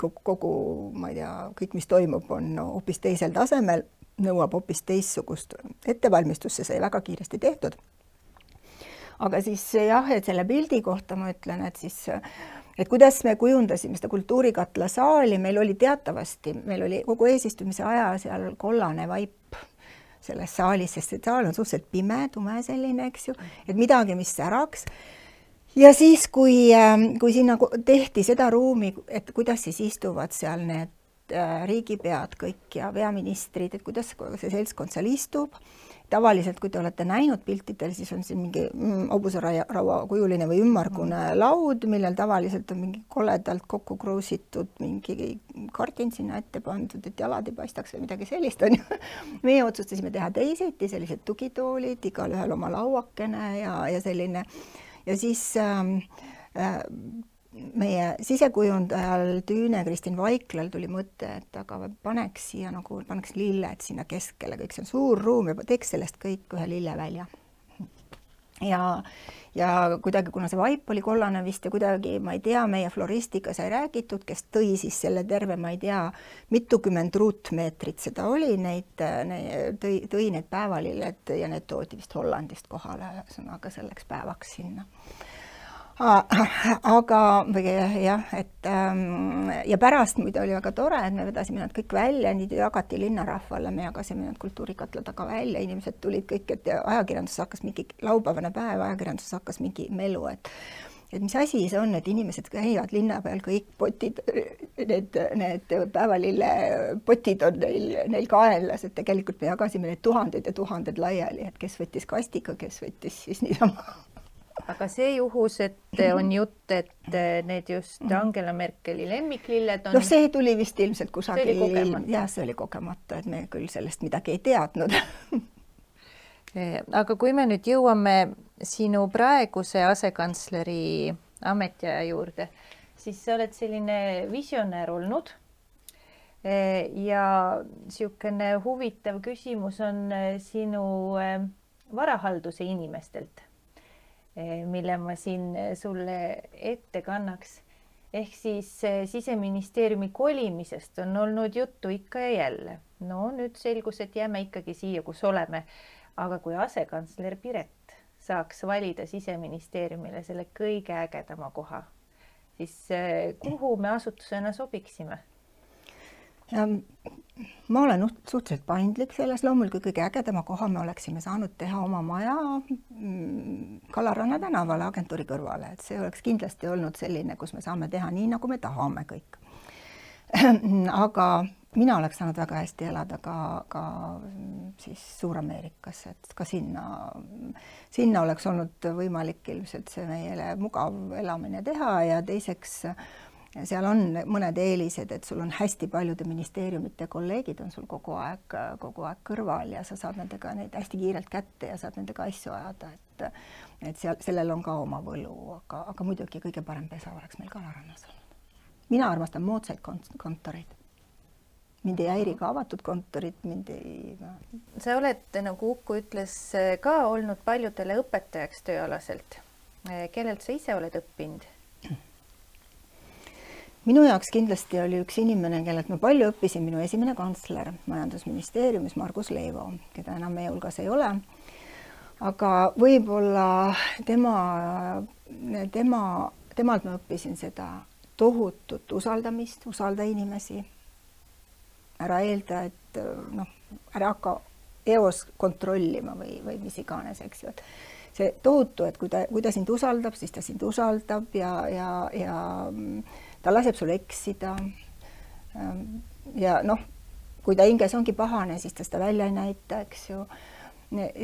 kogu, kogu, ma ei tea, kõik, mis toimub, on hoopis teisel tasemel nõuab hoopis teistsugust ettevalmistust, see sai väga kiiresti tehtud. aga siis jah, et selle pildi kohta ma ütlen, et siis et kuidas me kujundasime seda kultuurikatla saali, meil oli teatavasti, meil oli kogu eesistumise aja seal kollane vaip selles saalis, sest see saal on suhteliselt pime, tume selline, eks ju, et midagi, mis säraks ja siis, kui, kui sinna tehti seda ruumi, et kuidas siis istuvad seal need riigipead kõik ja peaministrid, et kuidas see seltskond seal istub. tavaliselt, kui te olete näinud piltidel, siis on siin mingi mm, hobuseraua kujuline või ümmargune mm. laud, millel tavaliselt on mingi koledalt kokku kruusitud mingi kardin sinna ette pandud, et jalad ei paistaks või midagi sellist, on ju. meie otsustasime teha teisiti, sellised tugitoolid, igalühel oma lauakene ja, ja selline ja siis ähm, äh, meie sisekujundajal Tüüne Kristin Vaiklal tuli mõte, et aga paneks siia nagu, paneks lilled sinna keskele, kõik see on suur ruum ja teeks sellest kõik ühe lillevälja. ja, ja kuidagi, kuna see vaip oli kollane vist ja kuidagi, ma ei tea, meie floristiga sai räägitud, kes tõi siis selle terve, ma ei tea, mitukümmend ruutmeetrit seda oli, neid ne, tõi, tõi need päevalilled ja need toodi vist Hollandist kohale, ühesõnaga selleks päevaks sinna aga või jah, et ähm, ja pärast muide oli väga tore, et me vedasime nad kõik välja, nii jagati linnarahvale, me jagasime nad kultuurikatla taga välja, inimesed tulid kõik, et ajakirjanduses hakkas mingi laupäevane päev, ajakirjanduses hakkas mingi melu, et et mis asi see on, et inimesed käivad linna peal, kõik potid, need, need päevalille potid on neil, neil kaenlas, et tegelikult me jagasime need tuhanded ja tuhanded laiali, et kes võttis kastiga, kes võttis siis niisama aga see juhus, et on jutt, et need just Angela Merkeli lemmiklilled on. noh, see tuli vist ilmselt kusagil, jah, see oli kogemata, et me küll sellest midagi ei teadnud. Aga kui me nüüd jõuame sinu praeguse asekantsleri ametiaja juurde, siis sa oled selline visionäär olnud. Ja niisugune huvitav küsimus on sinu varahalduse inimestelt, mille ma siin sulle ette kannaks. ehk siis siseministeeriumi kolimisest on olnud juttu ikka ja jälle. no nüüd selgus, et jääme ikkagi siia, kus oleme. aga kui asekantsler Piret saaks valida siseministeeriumile selle kõige ägedama koha, siis kuhu me asutusena sobiksime? Ma olen suhteliselt paindlik selles, loomulikult kõige ägedama koha me oleksime saanud teha oma maja mm, Kalaranna tänavale agentuuri kõrvale, et see oleks kindlasti olnud selline, kus me saame teha nii, nagu me tahame kõik. aga mina oleks saanud väga hästi elada ka, ka siis Suur-Ameerikas, et ka sinna, sinna oleks olnud võimalik ilmselt see meile mugav elamine teha ja teiseks äh, seal on mõned eelised, et sul on hästi paljude ministeeriumite kolleegid on sul kogu aeg, kogu aeg kõrval ja sa saad nendega neid hästi kiirelt kätte ja saad nendega asju ajada, et et seal, sellel on ka oma võlu, aga, aga muidugi kõige parem pesa oleks meil Kalarannas olnud. mina armastan moodsaid kont-, kontoreid. mind ei häiri ka avatud kontorid, mind ei no.. sa oled, nagu Uku ütles, ka olnud paljudele õpetajaks tööalaselt. kellelt sa ise oled õppinud? Minu jaoks kindlasti oli üks inimene, kellelt ma palju õppisin, minu esimene kantsler Majandusministeeriumis, Margus Leivo, keda enam meie hulgas ei ole. aga võib-olla tema, tema, temalt ma õppisin seda tohutut usaldamist, usalda inimesi. ära eelda, et noh, ära hakka eos kontrollima või, või mis iganes, eks ju, et see tohutu, et kui ta, kui ta sind usaldab, siis ta sind usaldab ja, ja, ja ta laseb sul eksida. Ähm, ja noh, kui ta hinges ongi pahane, siis ta seda välja ei näita, eks ju.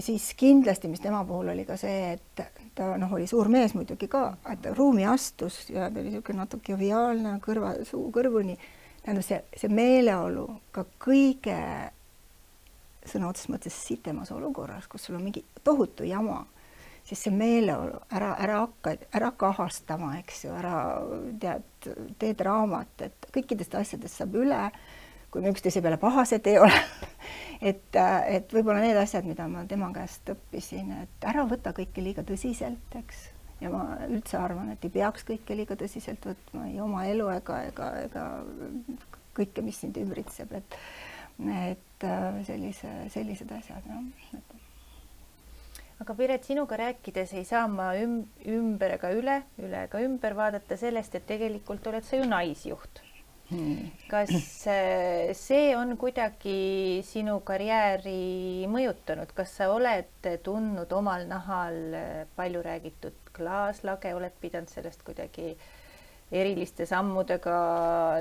siis kindlasti, mis tema puhul oli ka see, et ta noh, oli suur mees muidugi ka, et ruumi astus ja ta oli niisugune natuke joviaalne kõrva, suu kõrvuni. tähendab see, see meeleolu ka kõige sõna otseses mõttes sitemas olukorras, kus sul on mingi tohutu jama siis see meeleolu, ära, ära hakka, ära kahastama, eks ju, ära tead, tee draamat, et kõikidest asjadest saab üle, kui me üksteise peale pahased ei ole et, et võib-olla need asjad, mida ma tema käest õppisin, et ära võta kõike liiga tõsiselt, eks. ja ma üldse arvan, et ei peaks kõike liiga tõsiselt võtma, ei oma elu ega, ega, ega kõike, mis sind ümbritseb, et et sellise, sellised asjad, noh, aga Piret, sinuga rääkides ei saa ma üm-, ümber ega üle, üle ega ümber vaadata sellest, et tegelikult oled sa ju naisjuht. Hmm.. kas äh, see on kuidagi sinu karjääri mõjutanud, kas sa oled tundnud omal nahal äh, palju räägitud klaaslage, oled pidanud sellest kuidagi eriliste sammudega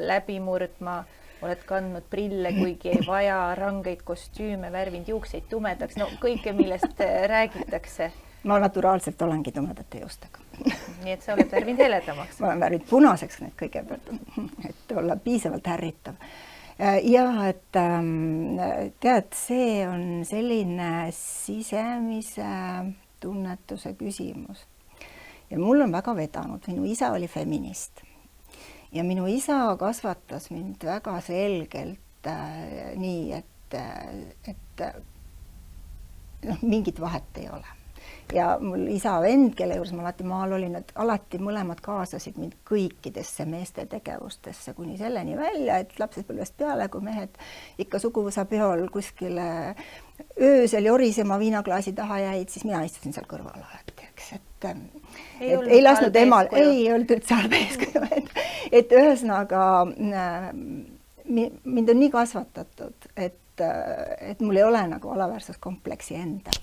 läbi murdma oled kandnud prille, kuigi ei vaja, rangeid kostüüme, värvinud juukseid tumedaks, no kõike, millest äh, räägitakse. ma naturaalselt olengi tumedate juustega nii et sa oled värvinud heledamaks? ma olen värvinud punaseks need kõigepealt, et olla piisavalt ärritav. Äh, ja et ähm, tead, see on selline sisemise tunnetuse küsimus. ja mul on väga vedanud, minu isa oli feminist ja minu isa kasvatas mind väga selgelt äh, nii, et, äh, et äh, noh, mingit vahet ei ole. ja mul isa-vend, kelle juures ma alati maal olin, et alati mõlemad kaasasid mind kõikidesse meeste tegevustesse kuni selleni välja, et lapsepõlvest peale, kui mehed ikka suguvõsa peol kuskile öösel jorisema viinaklaasi taha jäid, siis mina istusin seal kõrval alati, eks, et ei, et ei lasknud emal, ei olnud üldse halb eeskuju, et, et ühesõnaga äh, mind on nii kasvatatud, et, et mul ei ole nagu alaväärsuskompleksi endal.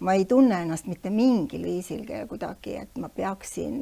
ma ei tunne ennast mitte mingil viisil kuidagi, et ma peaksin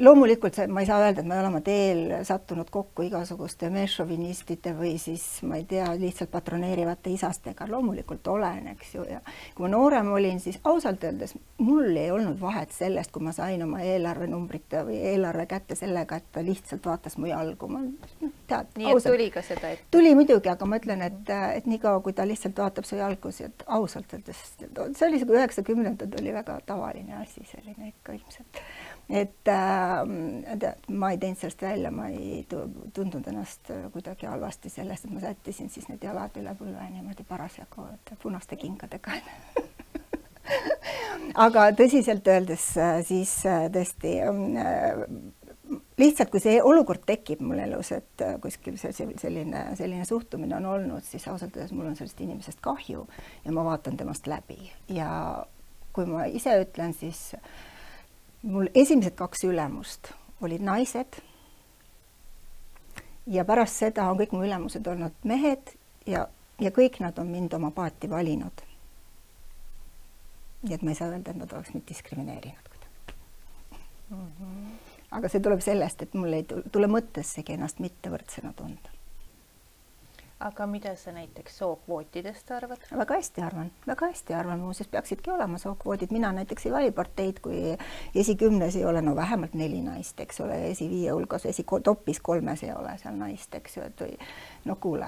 loomulikult see, ma ei saa öelda, et ma ei ole oma teel sattunud kokku igasuguste meesšovinistide või siis ma ei tea, lihtsalt patroneerivate isastega, loomulikult olen, eks ju, ja kui ma noorem olin, siis ausalt öeldes mul ei olnud vahet sellest, kui ma sain oma eelarvenumbrite või eelarve kätte sellega, et ta lihtsalt vaatas mu jalgu, ma noh, tead. nii et tuli ka seda ette? tuli muidugi, aga ma ütlen, et, et niikaua, kui ta lihtsalt vaatab su jalgu, et ausalt öeldes see oli üheksakümnendad oli väga tavaline asi, selline ikka ilmselt et äh, tead, ma ei teinud sellest välja, ma ei tundnud ennast kuidagi halvasti sellest, et ma sättisin siis need jalad üle põlve niimoodi parasjagu punaste kingadega aga tõsiselt öeldes äh, siis äh, tõesti äh, lihtsalt, kui see olukord tekib mul elus, et kuskil see selline, selline suhtumine on olnud, siis ausalt öeldes mul on sellest inimesest kahju ja ma vaatan temast läbi. Ja kui ma ise ütlen, siis äh, mul esimesed kaks ülemust olid naised. ja pärast seda on kõik mu ülemused olnud mehed ja, ja kõik nad on mind oma paati valinud. nii et ma ei saa öelda, et nad oleks mind diskrimineerinud kuidagi mm. -hmm. aga see tuleb sellest, et mul ei tule mõttessegi ennast mittevõrdsena tunda aga mida sa näiteks sookvootidest arvad? väga hästi arvan, väga hästi arvan, muuseas peaksidki olema sookvoodid, mina näiteks ei vali parteid, kui esikümnes ei ole no vähemalt neli naist, eks ole, esiviie hulgas, esikopis kolmes ei ole seal naist, eks ju, et või no kuule,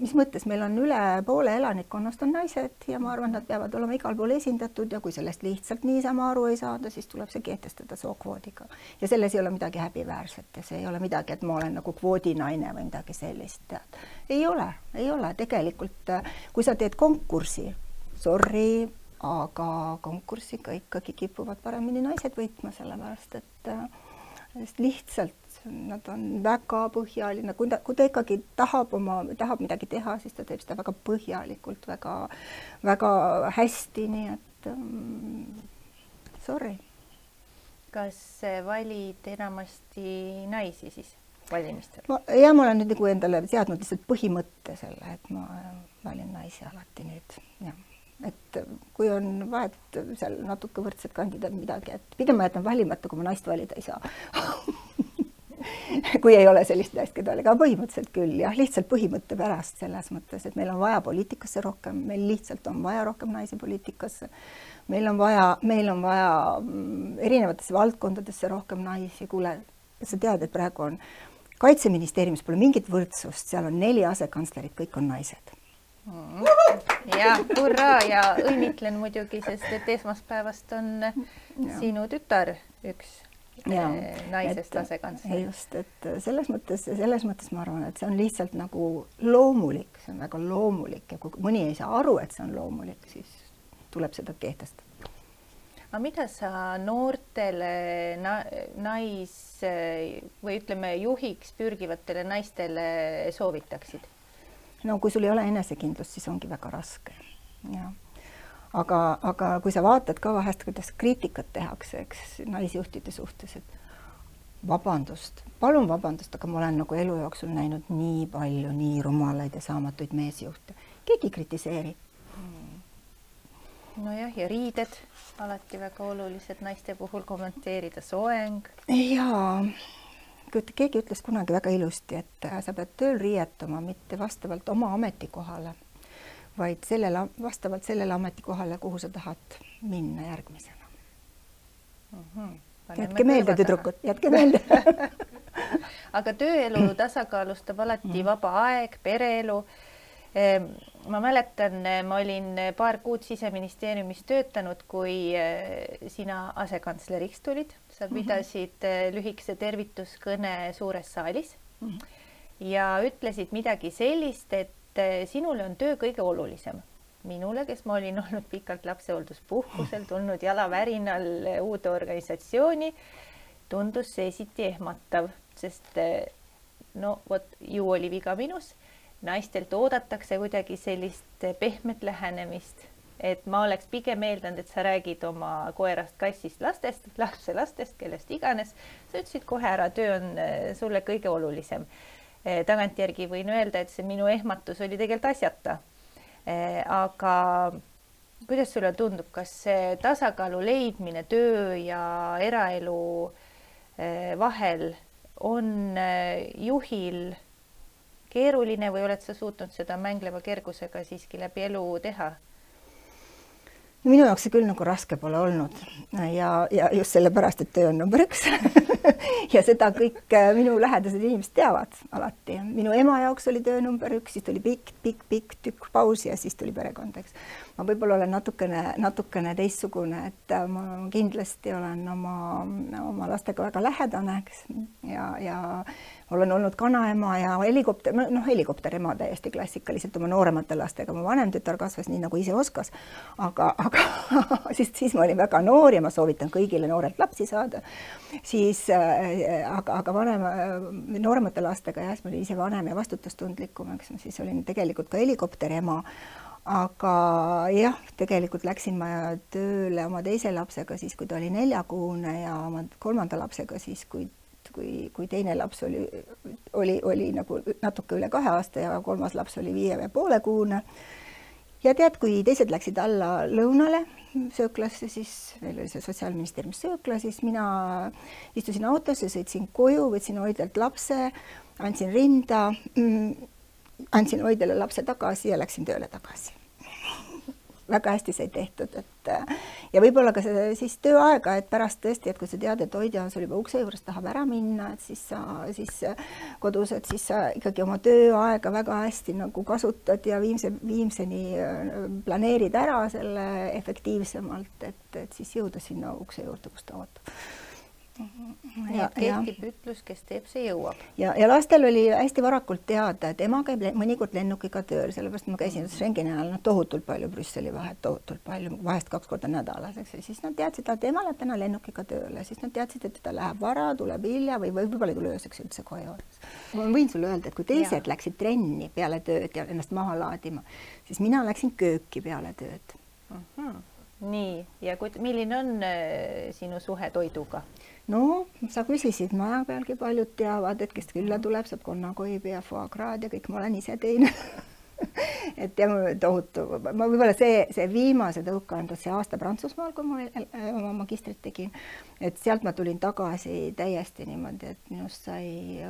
mis mõttes meil on üle poole elanikkonnast on naised ja ma arvan, nad peavad olema igal pool esindatud ja kui sellest lihtsalt niisama aru ei saada, siis tuleb see kehtestada sookvoodiga ja selles ei ole midagi häbiväärset ja see ei ole midagi, et ma olen nagu kvoodinaine või midagi sellist, tead. Ei ole, ei ole. Tegelikult, äh, kui sa teed konkursi, sorry, aga konkursiga ikkagi kipuvad paremini naised võitma, sellepärast et äh, sest lihtsalt nad on väga põhjaline, kui ta, kui ta ikkagi tahab oma, tahab midagi teha, siis ta teeb seda väga põhjalikult, väga, väga hästi, nii et um, sorry. kas valid enamasti naisi siis? valimistel? ja ma olen nüüd nagu endale seadnud lihtsalt põhimõtte selle, et ma valin naisi alati nüüd, jah. et kui on vahet seal natuke võrdsed kandidaadid midagi, et pigem ma jätan valimata, kui ma naist valida ei saa kui ei ole sellist naist, keda oli, aga põhimõtteliselt küll jah, lihtsalt põhimõtte pärast selles mõttes, et meil on vaja poliitikasse rohkem, meil lihtsalt on vaja rohkem naisi poliitikasse. meil on vaja, meil on vaja mm, erinevatesse valdkondadesse rohkem naisi, kuule, sa tead, et praegu on kaitseministeeriumis pole mingit võrdsust, seal on neli asekantslerit, kõik on naised mm.. ja hurraa ja õnnitlen muidugi, sest et esmaspäevast on ja. sinu tütar üks ja, eh, naisest asekantsler. just, et selles mõttes, selles mõttes ma arvan, et see on lihtsalt nagu loomulik, see on väga loomulik ja kui mõni ei saa aru, et see on loomulik, siis tuleb seda kehtestada aga mida sa noortele na nais või ütleme, juhiks pürgivatele naistele soovitaksid? no kui sul ei ole enesekindlust, siis ongi väga raske, jah. Aga, aga kui sa vaatad ka vahest, kuidas kriitikat tehakse, eks naisjuhtide suhtes, et vabandust, palun vabandust, aga ma olen nagu elu jooksul näinud nii palju nii rumalaid ja saamatuid meesjuhte, keegi ei kritiseeri. Nojah, ja riided alati väga olulised naiste puhul kommenteerida, soeng. jaa, keegi ütles kunagi väga ilusti, et äh, sa pead tööl riietuma mitte vastavalt oma ametikohale, vaid sellele, vastavalt sellele ametikohale, kuhu sa tahad minna järgmisena mm. -hmm. jätke meelde, tüdrukud, jätke meelde aga tööelu tasakaalustab alati mm vaba aeg, pereelu Ehm, ma mäletan, ma olin paar kuud siseministeeriumis töötanud, kui eh, sina asekantsleriks tulid, sa mhm. pidasid mm -hmm. lühikese tervituskõne suures saalis mm -hmm. ja ütlesid midagi sellist, et eh, sinule on töö kõige olulisem. minule, kes ma olin olnud pikalt lapsehoolduspuhkusel, tulnud jalavärinal uude organisatsiooni, tundus see esiti ehmatav, sest no vot ju oli viga minus naistelt oodatakse kuidagi sellist pehmet lähenemist, et ma oleks pigem eeldanud, et sa räägid oma koerast, kassist, lastest, lapselastest, kellest iganes. sa ütlesid kohe ära, töö on äh, sulle kõige olulisem. Äh, tagantjärgi võin öelda, et see minu ehmatus oli tegelikult asjata. Äh, aga kuidas sulle tundub, kas see tasakaalu leidmine töö ja eraelu vahel on juhil keeruline või oled sa suutnud seda mängleva kergusega siiski läbi elu teha? minu jaoks see küll nagu raske pole olnud ja, ja just sellepärast, et töö on number üks ja seda kõik äh, minu lähedased inimesed teavad alati. minu ema jaoks oli töö number üks, siis tuli pikk, pikk, pikk tükk pausi ja siis tuli perekond, eks. Ma võib-olla olen natukene, natukene teistsugune, et äh, ma kindlasti olen oma, oma lastega väga lähedane, eks, ja, ja olen olnud kanaema ja helikopter, noh, helikopterema täiesti klassikaliselt oma nooremate lastega, mu vanem tütar kasvas nii, nagu ise oskas. aga, aga siis, siis ma olin väga noor ja ma soovitan kõigile noorelt lapsi saada. siis äh, aga, aga vanem, nooremate lastega jah, siis ma olin ise vanem ja vastutustundlikum, eks ma siis olin tegelikult ka helikopterema aga jah, tegelikult läksin ma tööle oma teise lapsega siis, kui ta oli neljakuune ja oma kolmanda lapsega siis, kui kui, kui teine laps oli, oli, oli nagu natuke üle kahe aasta ja kolmas laps oli viie ja poole kuune. ja tead, kui teised läksid alla lõunale sööklasse, siis meil oli see Sotsiaalministeeriumis söökla, siis mina istusin autosse, sõitsin koju, võtsin hoidjalt lapse, andsin rinda, mm, andsin hoidjale lapse tagasi ja läksin tööle tagasi. Väga hästi sai tehtud, et ja võib-olla ka see siis tööaega, et pärast tõesti, et kui sa tead, et hoidja sul juba ukse juures, tahab ära minna, et siis sa siis kodus, et siis sa ikkagi oma tööaega väga hästi nagu kasutad ja viimse, viimseni äh, planeerid ära selle efektiivsemalt, et, et siis jõuda sinna ukse juurde, kus ta ootab nii et kehtib ütlus, kes teeb, see jõuab. ja, ja lastel oli hästi varakult teada, et ema käib mõnikord lennukiga tööl, sellepärast ma käisin Schengeni ajal noh, tohutult palju Brüsseli vahet, tohutult palju, vahest kaks korda nädalas, eks ju, siis nad teadsid, et ema läheb täna lennukiga tööle, siis nad teadsid, et ta läheb vara, tuleb hilja või võib-olla ei tule ööseks üldse koju. ma võin sulle öelda, et kui teised ja. läksid trenni peale tööd ja ennast maha laadima, siis mina läksin kööki peale tööd mm. -hmm nii, ja kuid-, milline on äh, sinu suhe toiduga? No sa küsisid, maja pealgi paljud teavad, et kes külla tuleb, saab konnakoibi ja foie gras ja kõik ma olen ise teinud et jah, tohutu, ma võib-olla see, see viimase tõuke andis see aasta Prantsusmaal, kui ma oma magistrit tegin, et sealt ma tulin tagasi täiesti niimoodi, et minust sai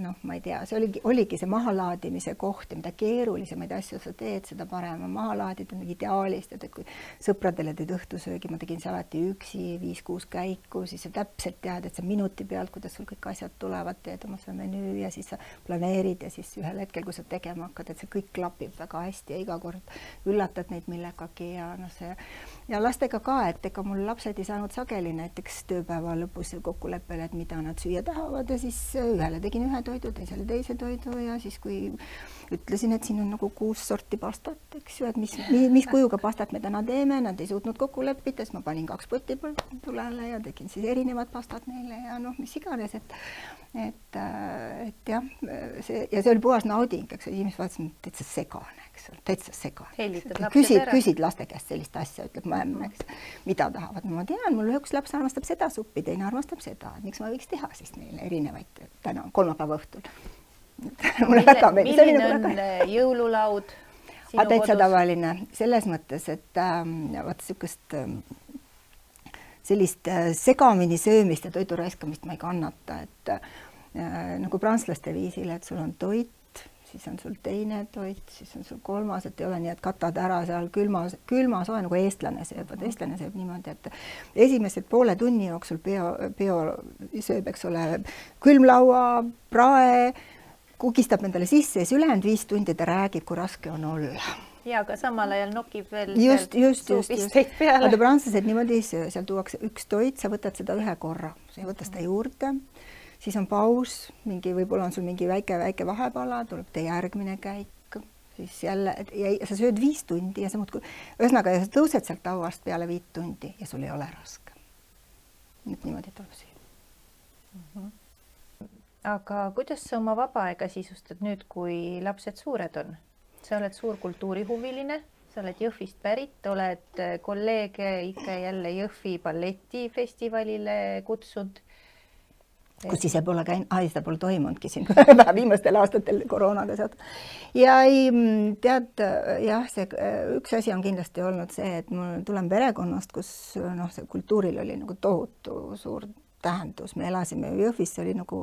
noh, ma ei tea, see oligi, oligi see mahalaadimise koht ja mida keerulisemaid asju sa teed, seda parem on maha laadida, ideaalist, et kui sõpradele teed õhtusöögi, ma tegin see alati üksi, viis-kuus käiku, siis sa täpselt tead, et sa minuti pealt, kuidas sul kõik asjad tulevad, teed oma see menüü ja siis sa planeerid ja siis ühel hetkel, kui sa tegema hakkad, et see kõik klapib väga hästi ja iga kord üllatad neid millegagi ja noh, see ja lastega ka, et ega mul lapsed ei saanud sageli näiteks tööpäeva lõpus kokkuleppele, et mida nad süüa tahavad ja siis ühele tegin ühe toidu, teisele teise toidu ja siis, kui ütlesin, et siin on nagu kuus sorti pastat, eks ju, et mis, mis kujuga pastat me täna teeme, nad ei suutnud kokku leppida, siis ma panin kaks potti tulele ja tegin siis erinevad pastad neile ja noh, mis iganes, et et, et jah, see ja see oli puhas nauding, eks inimesed vaatasid täitsa segane, eks ole, täitsa segane. küsid, küsid laste käest sellist asja, ütleb mu ämm, eks, mida tahavad, no ma tean, mul üks laps armastab seda suppi, teine armastab seda, miks ma võiks teha siis neile erinevaid täna kolmapäeva õhtul? Mulle väga milline nagu on väga... jõululaud? Ah, täitsa tavaline. Selles mõttes, et ähm, vaat niisugust ähm, sellist äh, segamini söömist ja toidu raiskamist ma ei kannata, et äh, nagu prantslaste viisil, et sul on toit, siis on sul teine toit, siis on sul kolmas, et ei ole nii, et katad ära seal külma, külma soe nagu eestlane sööb, vot eestlane sööb niimoodi, et esimesed poole tunni jooksul peo, peo sööb, eks ole, külmlaua, prae kugistab endale sisse ja siis ülejäänud viis tundi ta räägib, kui raske on olla. ja aga samal ajal nokib veel just, just, just, just. vaata prantslased niimoodi ei söö, seal tuuakse üks toit, sa võtad seda ühe korra, sa ei võta seda juurde, siis on paus, mingi, võib-olla on sul mingi väike-väike vahepala, tuleb teie järgmine käik, siis jälle ja sa sööd viis tundi ja sa muudkui, ühesõnaga sa tõused sealt lauast peale viit tundi ja sul ei ole raske. et niimoodi tuleb süüa mm. -hmm aga kuidas sa oma vaba aega sisustad nüüd, kui lapsed suured on? sa oled suur kultuurihuviline, sa oled Jõhvist pärit, oled kolleege ikka jälle Jõhvi balletifestivalile kutsunud. Kus ise pole käinud, ai, seda pole toimunudki siin viimastel aastatel koroonaga seotud. ja ei, mm, tead jah, see äh, üks asi on kindlasti olnud see, et ma tulen perekonnast, kus noh, see kultuuril oli nagu tohutu suur tähendus, me elasime Jõhvis, see oli nagu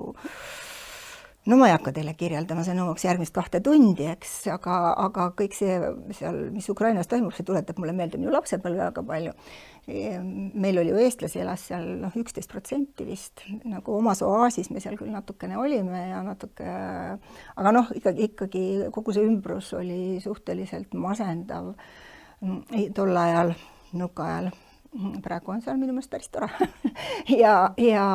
no ma ei hakka teile kirjeldama, see nõuaks järgmist kahte tundi, eks, aga, aga kõik see seal, mis Ukrainas toimub, see tuletab mulle meelde minu lapsepõlve väga palju. meil oli ju eestlasi, elas seal noh, üksteist protsenti vist, nagu omas oaasis me seal küll natukene olime ja natuke, aga noh, ikkagi, ikkagi kogu see ümbrus oli suhteliselt masendav tol ajal, nõukaajal. praegu on seal minu meelest päris tore ja, ja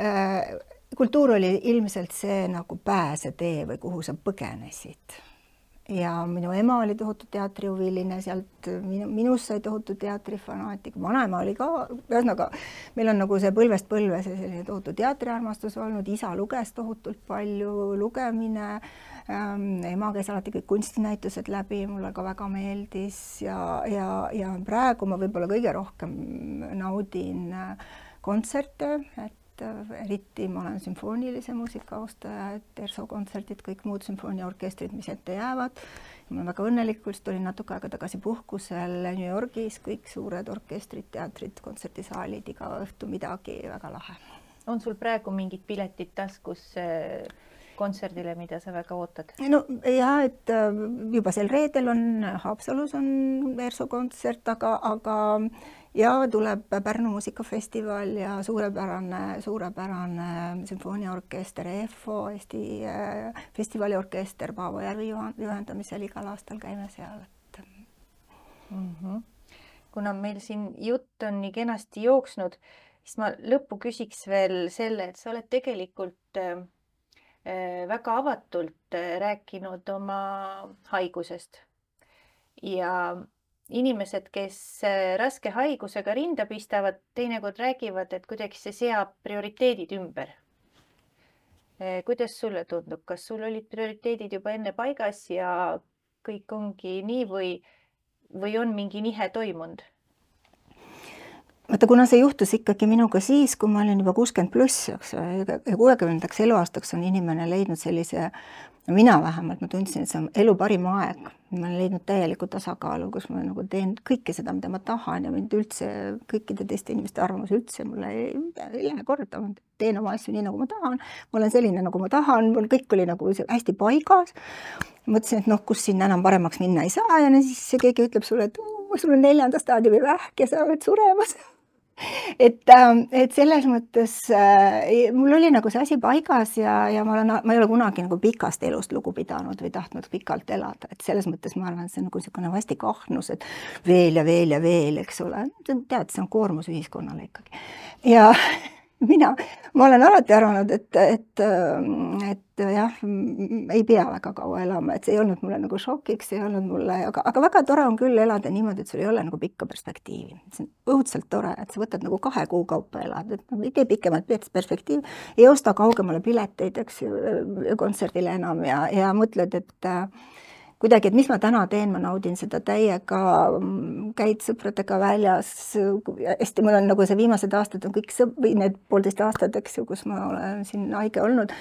äh, kultuur oli ilmselt see nagu pääsetee või kuhu sa põgenesid. ja minu ema oli tohutu teatrihuviline, sealt minu, minust sai tohutu teatrifanaatik, vanaema oli ka, ühesõnaga meil on nagu see põlvest põlve see selline tohutu teatriarmastus olnud, isa luges tohutult palju, lugemine. Ähm,, ema käis alati kõik kunstinäitused läbi, mulle ka väga meeldis. Ja, ja, ja praegu ma võib-olla kõige rohkem naudin äh, kontserte, et äh, eriti ma olen sümfoonilise muusika austaja, et ERSO kontserdid, kõik muud sümfooniaorkestrid, mis ette jäävad. ma olen väga õnnelik, just olin natuke aega tagasi puhkusel New Yorgis, kõik suured orkestrid, teatrid, kontserdisaalid, iga õhtu midagi, väga lahe. on sul praegu mingid piletid taskus äh, kontserdile, mida sa väga ootad? no ja et äh, juba sel reedel on Haapsalus on ERSO kontsert, aga, aga ja tuleb Pärnu muusikafestival ja suurepärane, suurepärane sümfooniaorkester EFO, Eesti äh, festivaliorkester Paavo Järvi juhendamisel igal aastal käime seal, et mm. -hmm. kuna meil siin jutt on nii kenasti jooksnud, siis ma lõppu küsiks veel selle, et sa oled tegelikult äh, äh väga avatult äh, rääkinud oma haigusest ja inimesed, kes äh, raske haigusega rinda pistavad, teinekord räägivad, et kuidagi see seab prioriteedid ümber. Kuidas sulle tundub, kas sul olid prioriteedid juba enne paigas ja kõik ongi nii või, või on mingi nihe toimunud? Vaata, kuna see juhtus ikkagi minuga siis, kui ma olin juba kuuskümmend pluss, eks ju, ja kuuekümnendaks eluaastaks on inimene leidnud sellise mina vähemalt, ma tundsin, et see on elu parim aeg. ma olen leidnud täieliku tasakaalu, kus ma nagu teen kõike seda, mida ma tahan ja mind üldse, kõikide teiste inimeste arvamus üldse mulle ei, ei lähe korda, ma teen oma asju nii, nagu ma tahan, ma olen selline, nagu ma tahan, mul kõik oli nagu hästi paigas. mõtlesin, et noh, kus siin enam paremaks minna ei saa ja siis keegi ütleb sulle, et sul on neljanda staadiumi vähk ja sa oled suremas et, ähm, et selles mõttes äh, mul oli nagu see asi paigas ja, ja ma olen, ma ei ole kunagi nagu pikast elust lugu pidanud või tahtnud pikalt elada, et selles mõttes ma arvan, et see on nagu niisugune vastik ahnus, et veel ja veel ja veel, eks ole, tead, see on koormus ühiskonnale ikkagi. ja mina, ma olen alati arvanud, et, et, et jah, ei pea väga kaua elama, et see ei olnud mulle nagu šokiks, ei olnud mulle, aga, aga väga tore on küll elada niimoodi, et sul ei ole nagu pikka perspektiivi. see on õudselt tore, et sa võtad nagu kahe kuu kaupa elad, et no, ei tee pikemat perspektiivi, ei osta kaugemale pileteid, eks ju, kontserdile enam ja, ja mõtled, et äh, kuidagi, et mis ma täna teen, ma naudin seda täiega, käid sõpradega väljas, hästi, mul on nagu see viimased aastad on kõik sõp-, või need poolteist aastat, eks ju, kus ma olen siin haige olnud.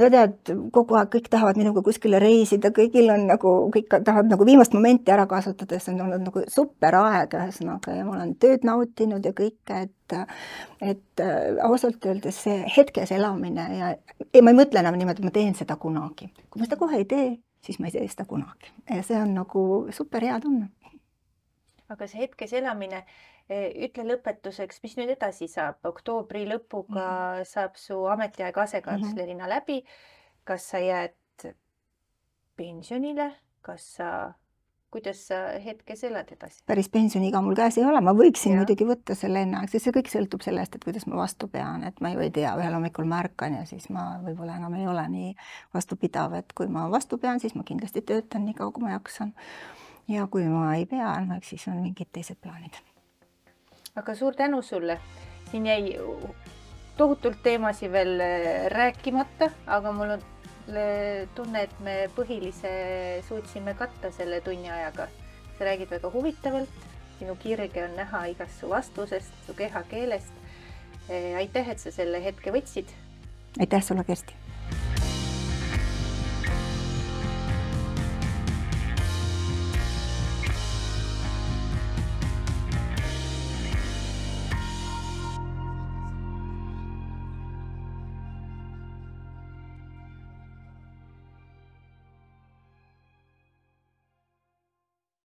no tead, kogu aeg kõik tahavad minuga kuskile reisida, kõigil on nagu, kõik tahavad nagu viimast momenti ära kasutada, see on olnud nagu super aeg ühesõnaga ja ma olen tööd nautinud ja kõike, et et äh, ausalt öeldes see hetkes elamine ja ei, ma ei mõtle enam niimoodi, et ma teen seda kunagi. kui ma seda kohe ei tee, siis ma ei tee seda kunagi ja see on nagu super hea tunne. aga see hetkes elamine, e, ütle lõpetuseks, mis nüüd edasi saab, oktoobri lõpuga mm -hmm. saab su ametiaeg asekantslerina mm -hmm. läbi. kas sa jääd pensionile, kas sa kuidas sa hetkes elad edasi? päris pensioniiga mul käes ei ole, ma võiksin ja. muidugi võtta selle enneaegse, see kõik sõltub sellest, et kuidas ma vastu pean, et ma ju ei tea, ühel hommikul ma ärkan ja siis ma võib-olla enam ei ole nii vastupidav, et kui ma vastu pean, siis ma kindlasti töötan nii kaua, kui ma jaksan. ja kui ma ei pea, no eks siis on mingid teised plaanid. aga suur tänu sulle, siin jäi tohutult teemasid veel rääkimata, aga mul on tunne, et me põhilise suutsime katta selle tunni ajaga. sa räägid väga huvitavalt, sinu kirge on näha igast su vastusest, su kehakeelest. aitäh, et sa selle hetke võtsid. aitäh sulle, Kersti